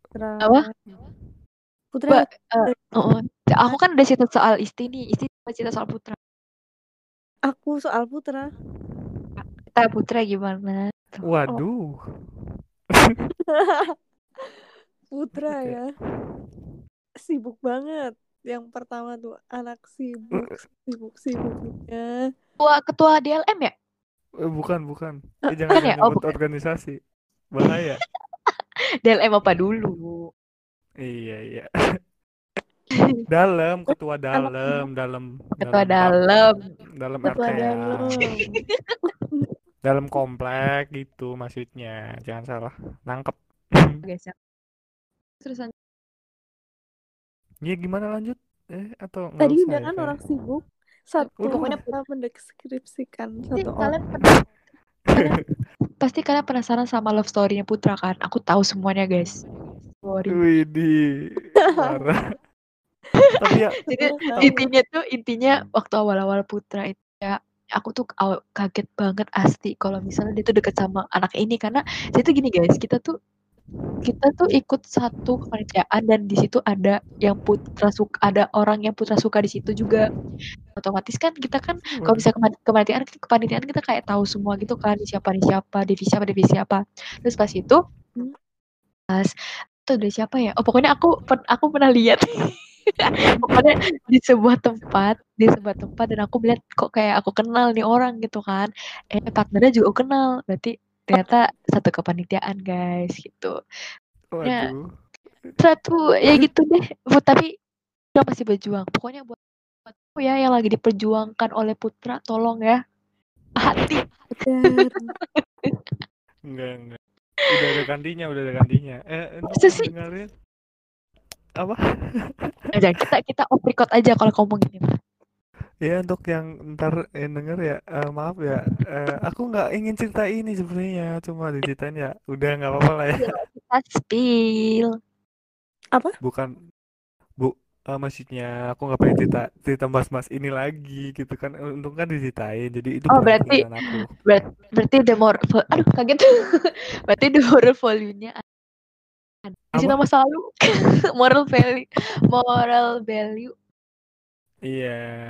Putra. Apa? Putra. Mbak, eh, oh, aku kan udah cerita soal isti nih isti cerita soal putra Aku soal Putra. kita putra gimana Waduh. Putra Oke. ya. Sibuk banget. Yang pertama tuh anak sibuk, sibuk sibuknya. ketua ketua DLM ya Eh, bukan, bukan. Ah, Eh, jangan Bukan ya? Oh, nyebut bukan. organisasi. Bahaya. DLM apa dulu Iya, iya. dalam, ketua dalam, dalam, ketua dalam, dalam dalam Ketua dalam. dalam komplek gitu maksudnya. Jangan salah nangkep. guys ya terus lanjut. Ya gimana lanjut? Eh atau Tadi udah ya, kan orang sibuk. Satu Udah. pokoknya kita mendeskripsikan Pasti satu kalian orang. pernah- pasti kalian penasaran sama love story-nya Putra kan? Aku tahu semuanya guys. Story. Widih, parah. Tapi ya, Jadi intinya tuh intinya waktu awal-awal Putra itu ya aku tuh kaget banget asli kalau misalnya dia tuh deket sama anak ini. Karena tuh gini guys kita tuh kita tuh ikut satu kepanitiaan dan di situ ada yang putra suka ada orang yang putra suka di situ juga. Otomatis kan kita kan kalau Waduh. bisa kepanitiaan kepanitiaan kita kayak tahu semua gitu kan di siapa di siapa divisi siapa divisi siapa. Terus pas itu Hmm. pas itu dari siapa ya? Oh pokoknya aku aku pernah lihat pokoknya di sebuah tempat di sebuah tempat dan aku melihat kok kayak aku kenal nih orang gitu kan eh partnernya juga aku kenal berarti ternyata satu kepanitiaan guys gitu ya Waduh. satu ya gitu deh Bu, tapi kita masih berjuang pokoknya buat aku ya yang lagi diperjuangkan oleh Putra tolong ya hati. Enggak, enggak. Udah ada gantinya, udah ada gantinya. Eh, Masa sih? dengerin apa? aja kita kita off record aja kalau ngomong gini Ya untuk yang ntar yang denger ya, eh, maaf ya, eh, aku nggak ingin cerita ini sebenarnya, cuma diceritain ya, udah nggak apa-apa lah ya. kita spill Bukan, bu, eh, maksudnya aku nggak pengen cerita cerita mas-mas ini lagi gitu kan, untung kan diceritain, jadi itu Oh, berarti- aku. Ber- berarti more vo- aduh kaget berarti the moral volume-nya ada di Apa? masa lalu moral value moral value Iya.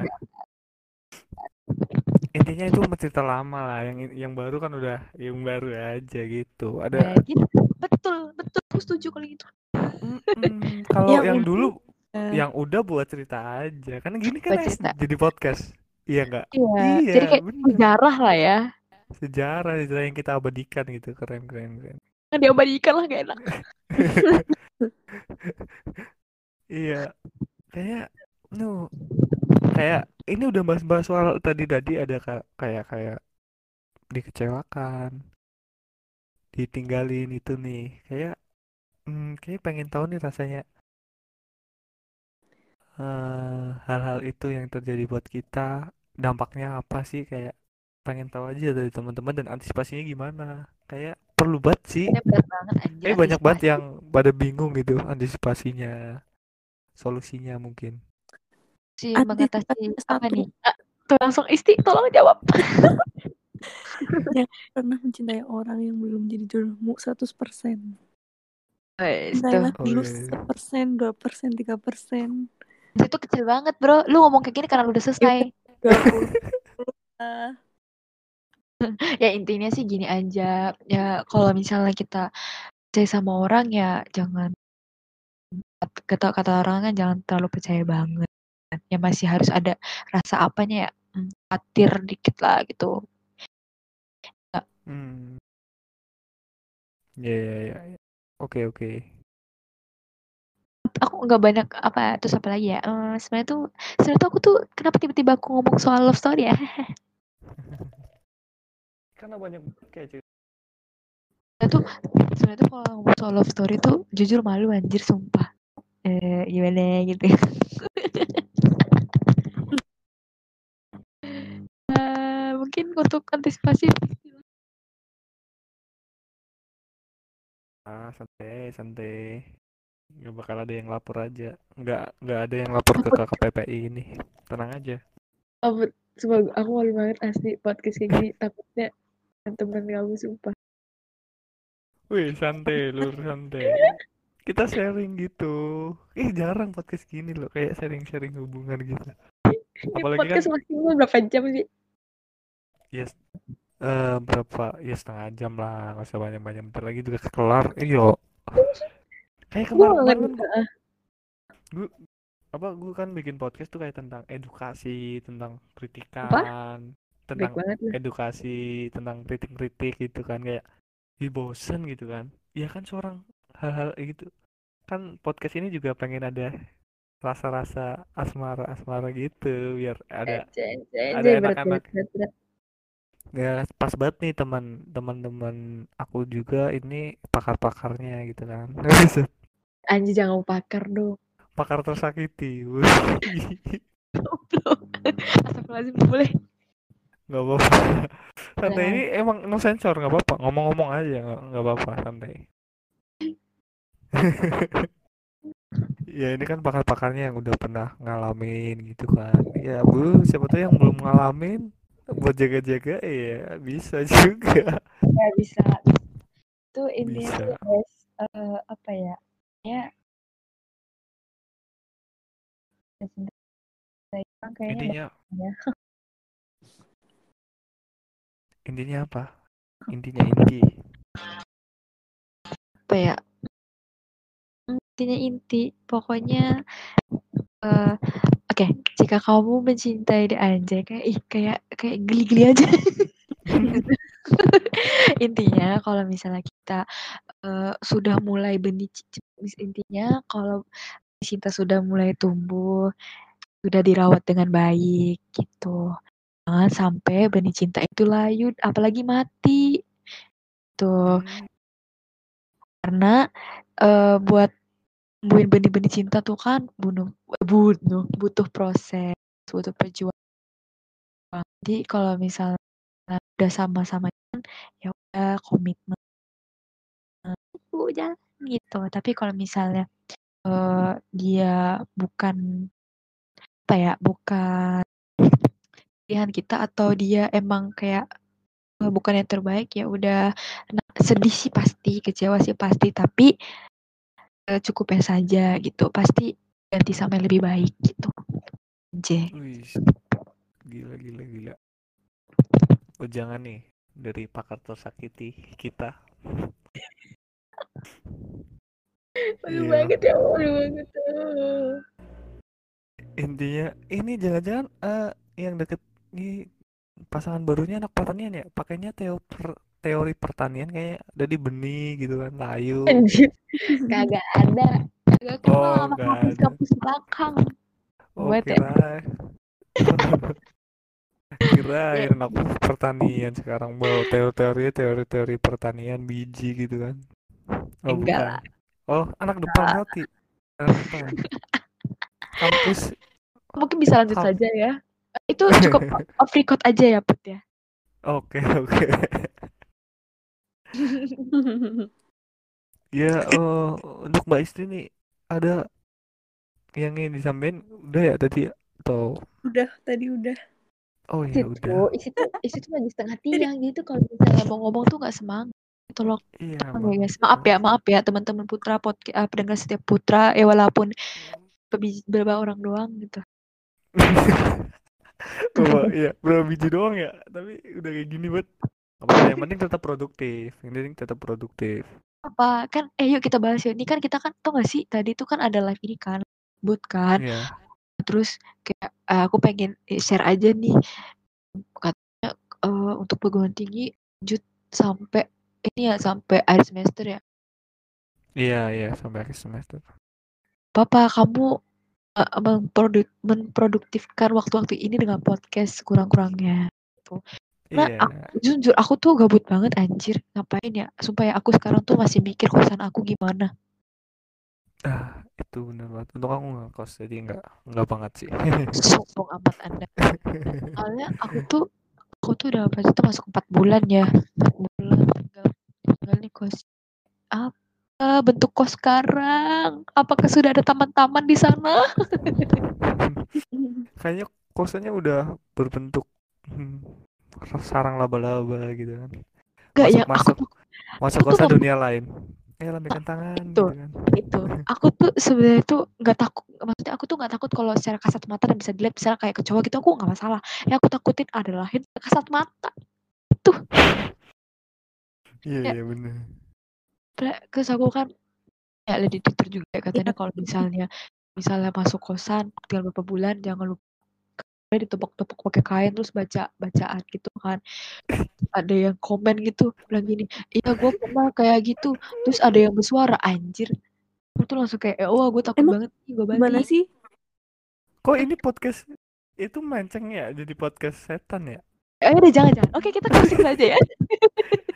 Intinya itu cerita lama lah, yang yang baru kan udah yang baru aja gitu. Ada ya, gitu. betul betul aku setuju kalau gitu Mm-mm, kalau Yang yang udah- dulu Eh, yang udah buat cerita aja kan gini kan cerita. jadi podcast iya nggak iya Iya, jadi kayak bener. sejarah lah ya sejarah sejarah yang kita abadikan gitu keren keren keren kan diabadikan lah gak enak. Iya. Kayak nu kayak ini udah bahas-bahas soal tadi tadi ada ka- kayak kayak dikecewakan ditinggalin itu nih. Kayak hmm, kayak pengen tahu nih rasanya eh, hal-hal itu yang terjadi buat kita dampaknya apa sih? Kayak pengen tahu aja dari teman-teman dan antisipasinya gimana. Kayak perlu banget sih. Ini berat banget anjir. eh banyak banget yang pada bingung gitu antisipasinya solusinya mungkin. Antisipasi mengatasi apa nih? Ah, tuh langsung isti tolong jawab. Pernah mencintai orang yang belum jadi jodohmu 100%. Wes, tuh. Cintailah dulu iya, iya. sepersen, dua persen, tiga persen. itu kecil banget bro. Lu ngomong kayak gini karena lu udah selesai ya intinya sih gini aja. Ya kalau misalnya kita percaya sama orang ya jangan kata kata orang kan jangan terlalu percaya banget. Ya masih harus ada rasa apanya ya hmm, khawatir dikit lah gitu. Hmm. Ya ya ya ya. oke oke. Aku nggak banyak apa terus apa lagi ya? Eh, sebenarnya tuh sebenarnya tuh aku tuh kenapa tiba-tiba aku ngomong soal love story ya karena banyak kayak cerita. Sebenarnya tuh sebenarnya tuh kalau ngomong soal love story tuh jujur malu anjir sumpah. Eh gimana gitu. Eh, mungkin untuk antisipasi. Ah santai santai. Nggak bakal ada yang lapor aja. Nggak nggak ada yang lapor ke KPPI ini. Tenang aja. Oh, semoga aku malu banget asli podcast kayak gini. Takutnya teman kamu sumpah. Wih santai lur santai. Kita sharing gitu. Ih jarang podcast gini loh kayak sharing-sharing hubungan gitu. Apalagi kan podcast maksimal berapa jam sih? Yes eh, berapa? Ya setengah jam lah nggak usah banyak-banyak. Bentar lagi juga kelar. Iyo. Kayak nggak kan gue apa gue kan bikin podcast tuh kayak tentang edukasi tentang kritikan tentang banget edukasi tentang kritik-kritik gitu kan kayak ih bosen gitu kan. Ya kan seorang hal-hal gitu. Kan podcast ini juga pengen ada rasa-rasa asmara-asmara gitu biar ada Anjay, ada anak-anak. ya pas banget nih teman teman-teman aku juga ini pakar-pakarnya gitu kan. Anjir jangan mau pakar dong. Pakar tersakiti. Astagfirullahaladzim boleh nggak apa-apa. Santai ini emang no sensor nggak apa-apa. Ngomong-ngomong aja nggak apa-apa santai. Ya ini kan pakar-pakarnya yang udah pernah ngalamin gitu kan. Ya bu siapa tuh yang belum ngalamin buat jaga-jaga ya bisa juga. Ya bisa. Itu intinya Bisa. tuh eh, apa ya ya. Kayaknya intinya ya. Intinya apa? Intinya inti. Apa ya? Intinya inti. Pokoknya eh oke jika kamu mencintai dia anjay kayak ih kayak kayak geli-geli aja. Intinya kalau misalnya kita eh, sudah mulai benih intinya kalau cinta sudah mulai tumbuh sudah dirawat dengan baik gitu jangan sampai benih cinta itu layu apalagi mati. Tuh Hmm, karena eh, buat tumbuhin benih-benih cinta tuh kan bunuh bunuh butuh proses butuh perjuangan. Jadi kalau misalnya udah sama-sama kan ya udah komitmen. Udah gitu. Tapi kalau misalnya eh, dia bukan apa ya bukan pilihan kita atau dia emang kayak eh, bukan yang terbaik ya udah. Nah, sedih sih pasti kecewa sih pasti tapi eh, cukupnya saja gitu. Pasti ganti sama yang lebih baik gitu. J wih gila gila gila. Oh jangan nih dari pakar tersakiti kita. Malu Iya. banget ya malu banget. Intinya ini jangan-jangan eh, yang deket nih pasangan barunya anak pertanian ya? Pakainya teo per- teori pertanian kayak dari benih gitu kan layu anjir. Kagak ada. Kagak kenal Oh, sama nggak ada. kampus-kampus belakang. Oh Buat ya. kira aku pertanian sekarang bawa teori-teori teori-teori pertanian biji gitu kan. Oh Enggak bukan. lah. oh anak depan berarti anak depan. Kampus. Mungkin bisa lanjut saja ya itu cukup off record aja ya Put ya? Oke oke. Ya eh, untuk mbak istri nih ada yang ingin disampaikan? Udah ya tadi ya? atau? Udah tadi udah. Oh ya isi udah. Isi tuh isi tuh lagi setengah tiang jadi tuh kalau misalnya mau ngomong tuh nggak semangat tolong iya tolong ya Bang. guys. Maaf ya maaf ya teman-teman putra podcast uh, pendengar setiap putra ya walaupun bebi- beberapa orang doang gitu Coba, iya, berapa biji doang ya, tapi udah kayak gini buat apa yang penting tetap produktif, yang penting tetap produktif. apa? Kan eh yuk kita bahas ya ini kan kita kan tau gak sih? Tadi tuh kan ada live ini kan boot kan. Iya, terus kayak eh, aku pengen eh, share aja nih. Katanya eh, untuk perguruan tinggi lanjut sampai ini ya sampai akhir semester ya? Iya, iya, sampai akhir semester. Papa kamu eh, memproduk memproduktifkan waktu-waktu ini dengan podcast kurang-kurangnya. Nah, Iya, jujur aku tuh gabut banget anjir. Ngapain ya? Supaya aku sekarang tuh masih mikir kosan aku gimana. Ah, itu benar banget. Untuk aku nggak kos, jadi nggak nggak banget sih. sombong amat anda. Soalnya aku tuh aku tuh udah pas itu masuk empat bulan ya. Empat bulan tinggal tinggal nih kos. Apa bentuk kos sekarang apakah sudah ada taman-taman di sana Kayaknya kosannya udah berbentuk hmm, sarang laba-laba gitu kan. Ya Masuk, aku masuk, masuk aku tuh kosan dunia lain. Eh, lambaikan tangan itu. gitu kan. itu aku tuh sebenarnya tuh nggak takut maksudnya aku tuh nggak takut kalau secara kasat mata dan bisa dilihat misalnya kayak ke cowok gitu aku nggak masalah yang aku takutin adalah kasat mata Iya, Ya. iya benar. Terus aku kan ya di twitter juga ya, katanya kalau misalnya misalnya masuk kosan tinggal beberapa bulan jangan lupa ditepok-tepok pakai kain terus baca bacaan gitu kan. Ada yang komen gitu bilang gini iya gue pernah kayak gitu. Terus ada yang bersuara anjir. Aku tuh langsung kayak wah gue takut Emang banget nih gue balik. sih? Kok ini podcast itu menceng ya jadi podcast setan ya? eh udah jangan jangan. Oke kita closing saja ya.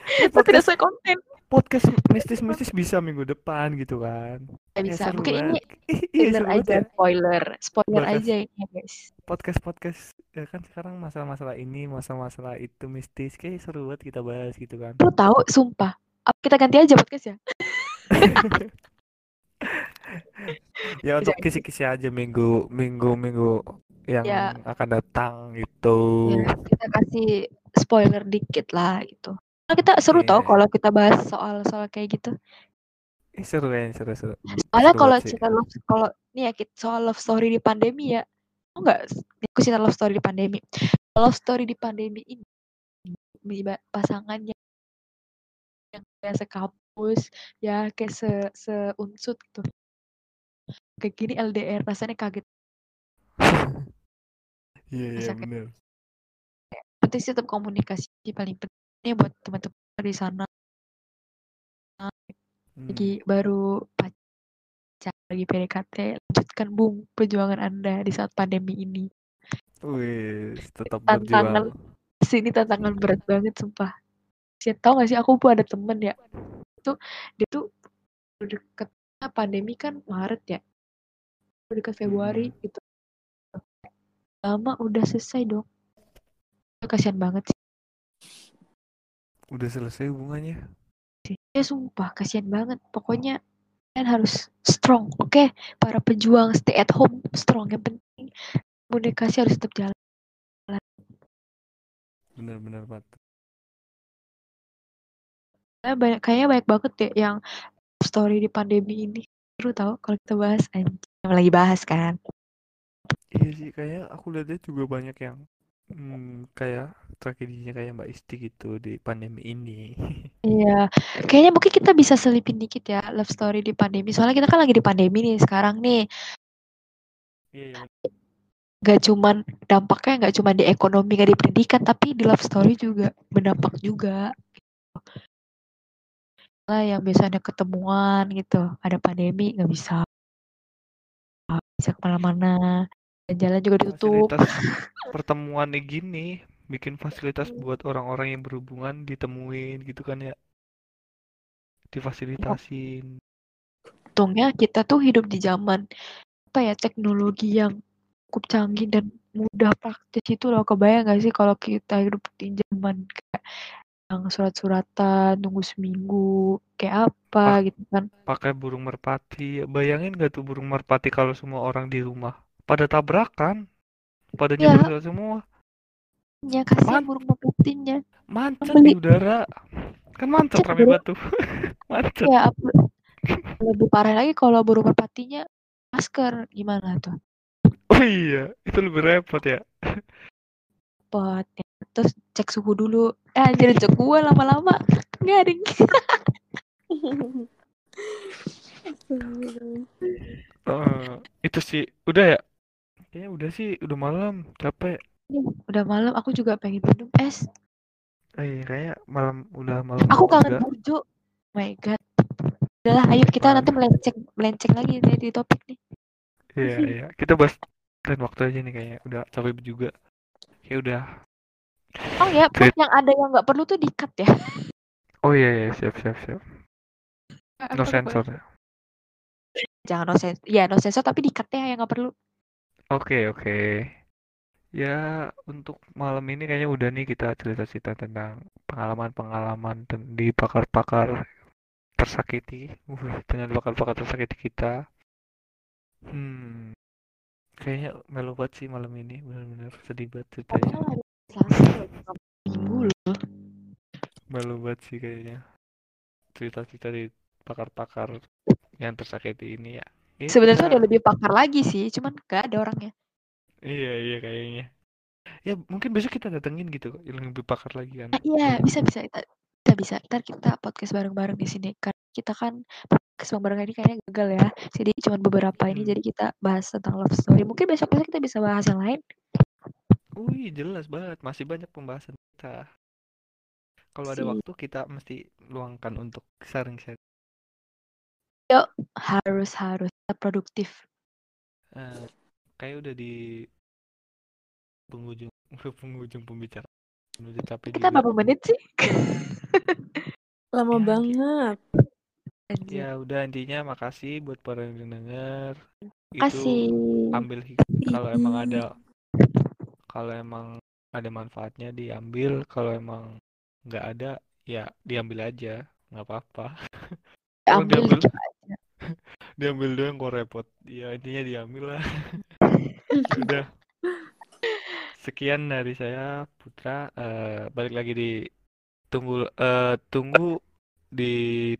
Kita tidak sesuai konten podcast mistis-mistis bisa minggu depan gitu kan. Ya, bisa seru mungkin ini banget. Iya, spoiler seru banget aja ya. spoiler spoiler Bakas. aja ini ya guys Podcast-podcast ya kan sekarang masalah-masalah ini, masalah-masalah itu mistis kayak seru banget kita bahas gitu kan. lu tahu sumpah Apa kita ganti aja podcast ya Ya untuk kisi-kisi aja minggu minggu minggu yang Ya. akan datang gitu. Ya, kita kasih spoiler dikit lah gitu. Kita seru tau Iya. kalau kita bahas soal-soal kayak gitu. Ih, seru kayaknya seru seru. Soalnya kalau cerita love, kalau nih ya soal love story di pandemi ya, tau nggak? Aku cerita love story di pandemi. Love story di pandemi ini iba- pasangannya yang kayak sekampus, ya kayak se seunsut gitu. Kayak gini LDR rasanya kaget. Iya iya Masa kayak- bener. Penting sih tetap komunikasi paling penting buat teman-teman di sana. Hmm. lagi baru pacar lagi PDKT lanjutkan bung perjuangan anda di saat pandemi ini. Wih, tetap Tantangan. berjuang. sini tantangan berat banget sumpah. Siapa tahu gak sih aku pun ada temen ya? Itu dia tuh deket nah, pandemi kan Maret ya? Deket Februari gitu. Lama udah selesai dong kasihan banget sih Udah selesai hubungannya. ya sumpah kasihan banget. Pokoknya kalian harus strong oke? Para pejuang stay at home strong. Yang penting komunikasi harus tetap jalan. Bener-bener banget. Kayaknya banyak kayaknya banyak banget deh yang story di pandemi ini. Seru tau kalau kita bahas anjing. Lagi bahas kan? Iya sih, kayak aku lihatnya juga banyak yang hmm, kayak tragedinya kayak Mbak Isti gitu di pandemi ini. iya kayaknya mungkin kita bisa selipin dikit ya love story di pandemi. Soalnya kita kan lagi di pandemi nih sekarang nih. Iya, iya. gak cuman dampaknya nggak cuma di ekonomi gak di pendidikan tapi di love story juga berdampak juga. Lah yang biasanya ketemuan gitu ada pandemi nggak bisa. Bisa ke mana-mana. Jalan juga ditutup. Pertemuan gini, bikin fasilitas buat orang-orang yang berhubungan ditemuin gitu kan ya. Difasilitasin. untungnya kita tuh hidup di zaman apa ya teknologi yang cukup canggih dan mudah praktis itu loh kebayang gak sih kalau kita hidup di zaman kayak yang surat-suratan tunggu seminggu kayak apa Pak. gitu kan Pakai burung merpati. Bayangin gak tuh burung merpati kalau semua orang di rumah pada tabrakan, pada Iya. jatuh semua, ya kasihan burung macet Beli. di udara. Kan Macet, rame batu. macet. ya apa- lebih parah lagi kalau burung merpatinya masker gimana tuh Oh iya, itu lebih repot ya. pot ya. terus cek suhu dulu eh anjir cek gua lama-lama garing Eh, itu sih udah ya. Kayaknya udah sih, udah malam, capek. Udah malam aku juga pengen minum es Eh, kayak malam udah malam Aku kangen juga. burjo. Oh my god. Udahlah, ayo kita nanti melenceng melenceng lagi nih di topik nih. Iya, iya. Kita bahas lain waktu aja nih kayaknya. Udah capek juga. Ya udah. Oh ya, Tweet. yang ada yang nggak perlu tuh di-cut ya. Oh iya, iya, siap, siap, siap. No sensor ya. Jangan no sensor. Iya, no sensor tapi di-cut ya yang nggak perlu. Oke, oke. Ya, untuk malam ini kayaknya udah nih kita cerita-cerita tentang pengalaman-pengalaman ten- di pakar-pakar tersakiti. Wih, dengan pakar-pakar tersakiti kita. Hmm, kayaknya melo banget sih malam ini, benar-benar sedih banget ceritanya. Bukan minggu loh. Melo banget sih kayaknya. Cerita-cerita di pakar-pakar yang tersakiti ini ya. Ya, Sebenarnya ada lebih pakar lagi sih, cuman nggak ada orangnya. Iya, iya kayaknya. Ya, mungkin besok kita datengin gitu, yang lebih pakar lagi kan. Nah, iya, bisa bisa kita bisa bisa. Ntar kita podcast bareng-bareng di sini. Karena kita kan podcast bareng ini kayaknya gagal ya. Jadi cuma beberapa ini Hmm. jadi kita bahas tentang love story. Mungkin besok-besok kita bisa bahas yang lain. Wih, jelas banget. Masih banyak pembahasan kita. Kalau ada Si- waktu kita mesti luangkan untuk sharing-sharing. Harus harus tetap produktif. Eh, kayak udah di penghujung penghujung pembicaraan. Udah capek Kita berapa menit sih? Lama Ya, banget. Anjir. Ya udah intinya makasih buat para yang denger. Kasih. Itu ambil kalau emang ada kalau emang ada manfaatnya diambil, kalau emang nggak ada ya diambil aja, nggak apa-apa. Diambil diambil doang kok repot. Ya intinya diambil lah. Ya udah. sekian dari saya Putra. Eh, balik lagi di tunggu eh, tunggu di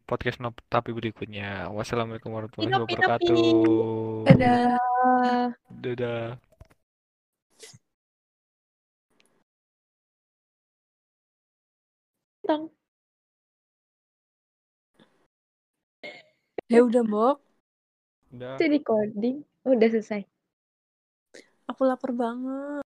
podcast Nop tapi berikutnya. Wassalamualaikum warahmatullahi Inopi, nopi. wabarakatuh. Dadah. Ah. Dadah. Tong. Ya udah, Mbok. Udah. Itu recording. Udah selesai. Aku lapar banget.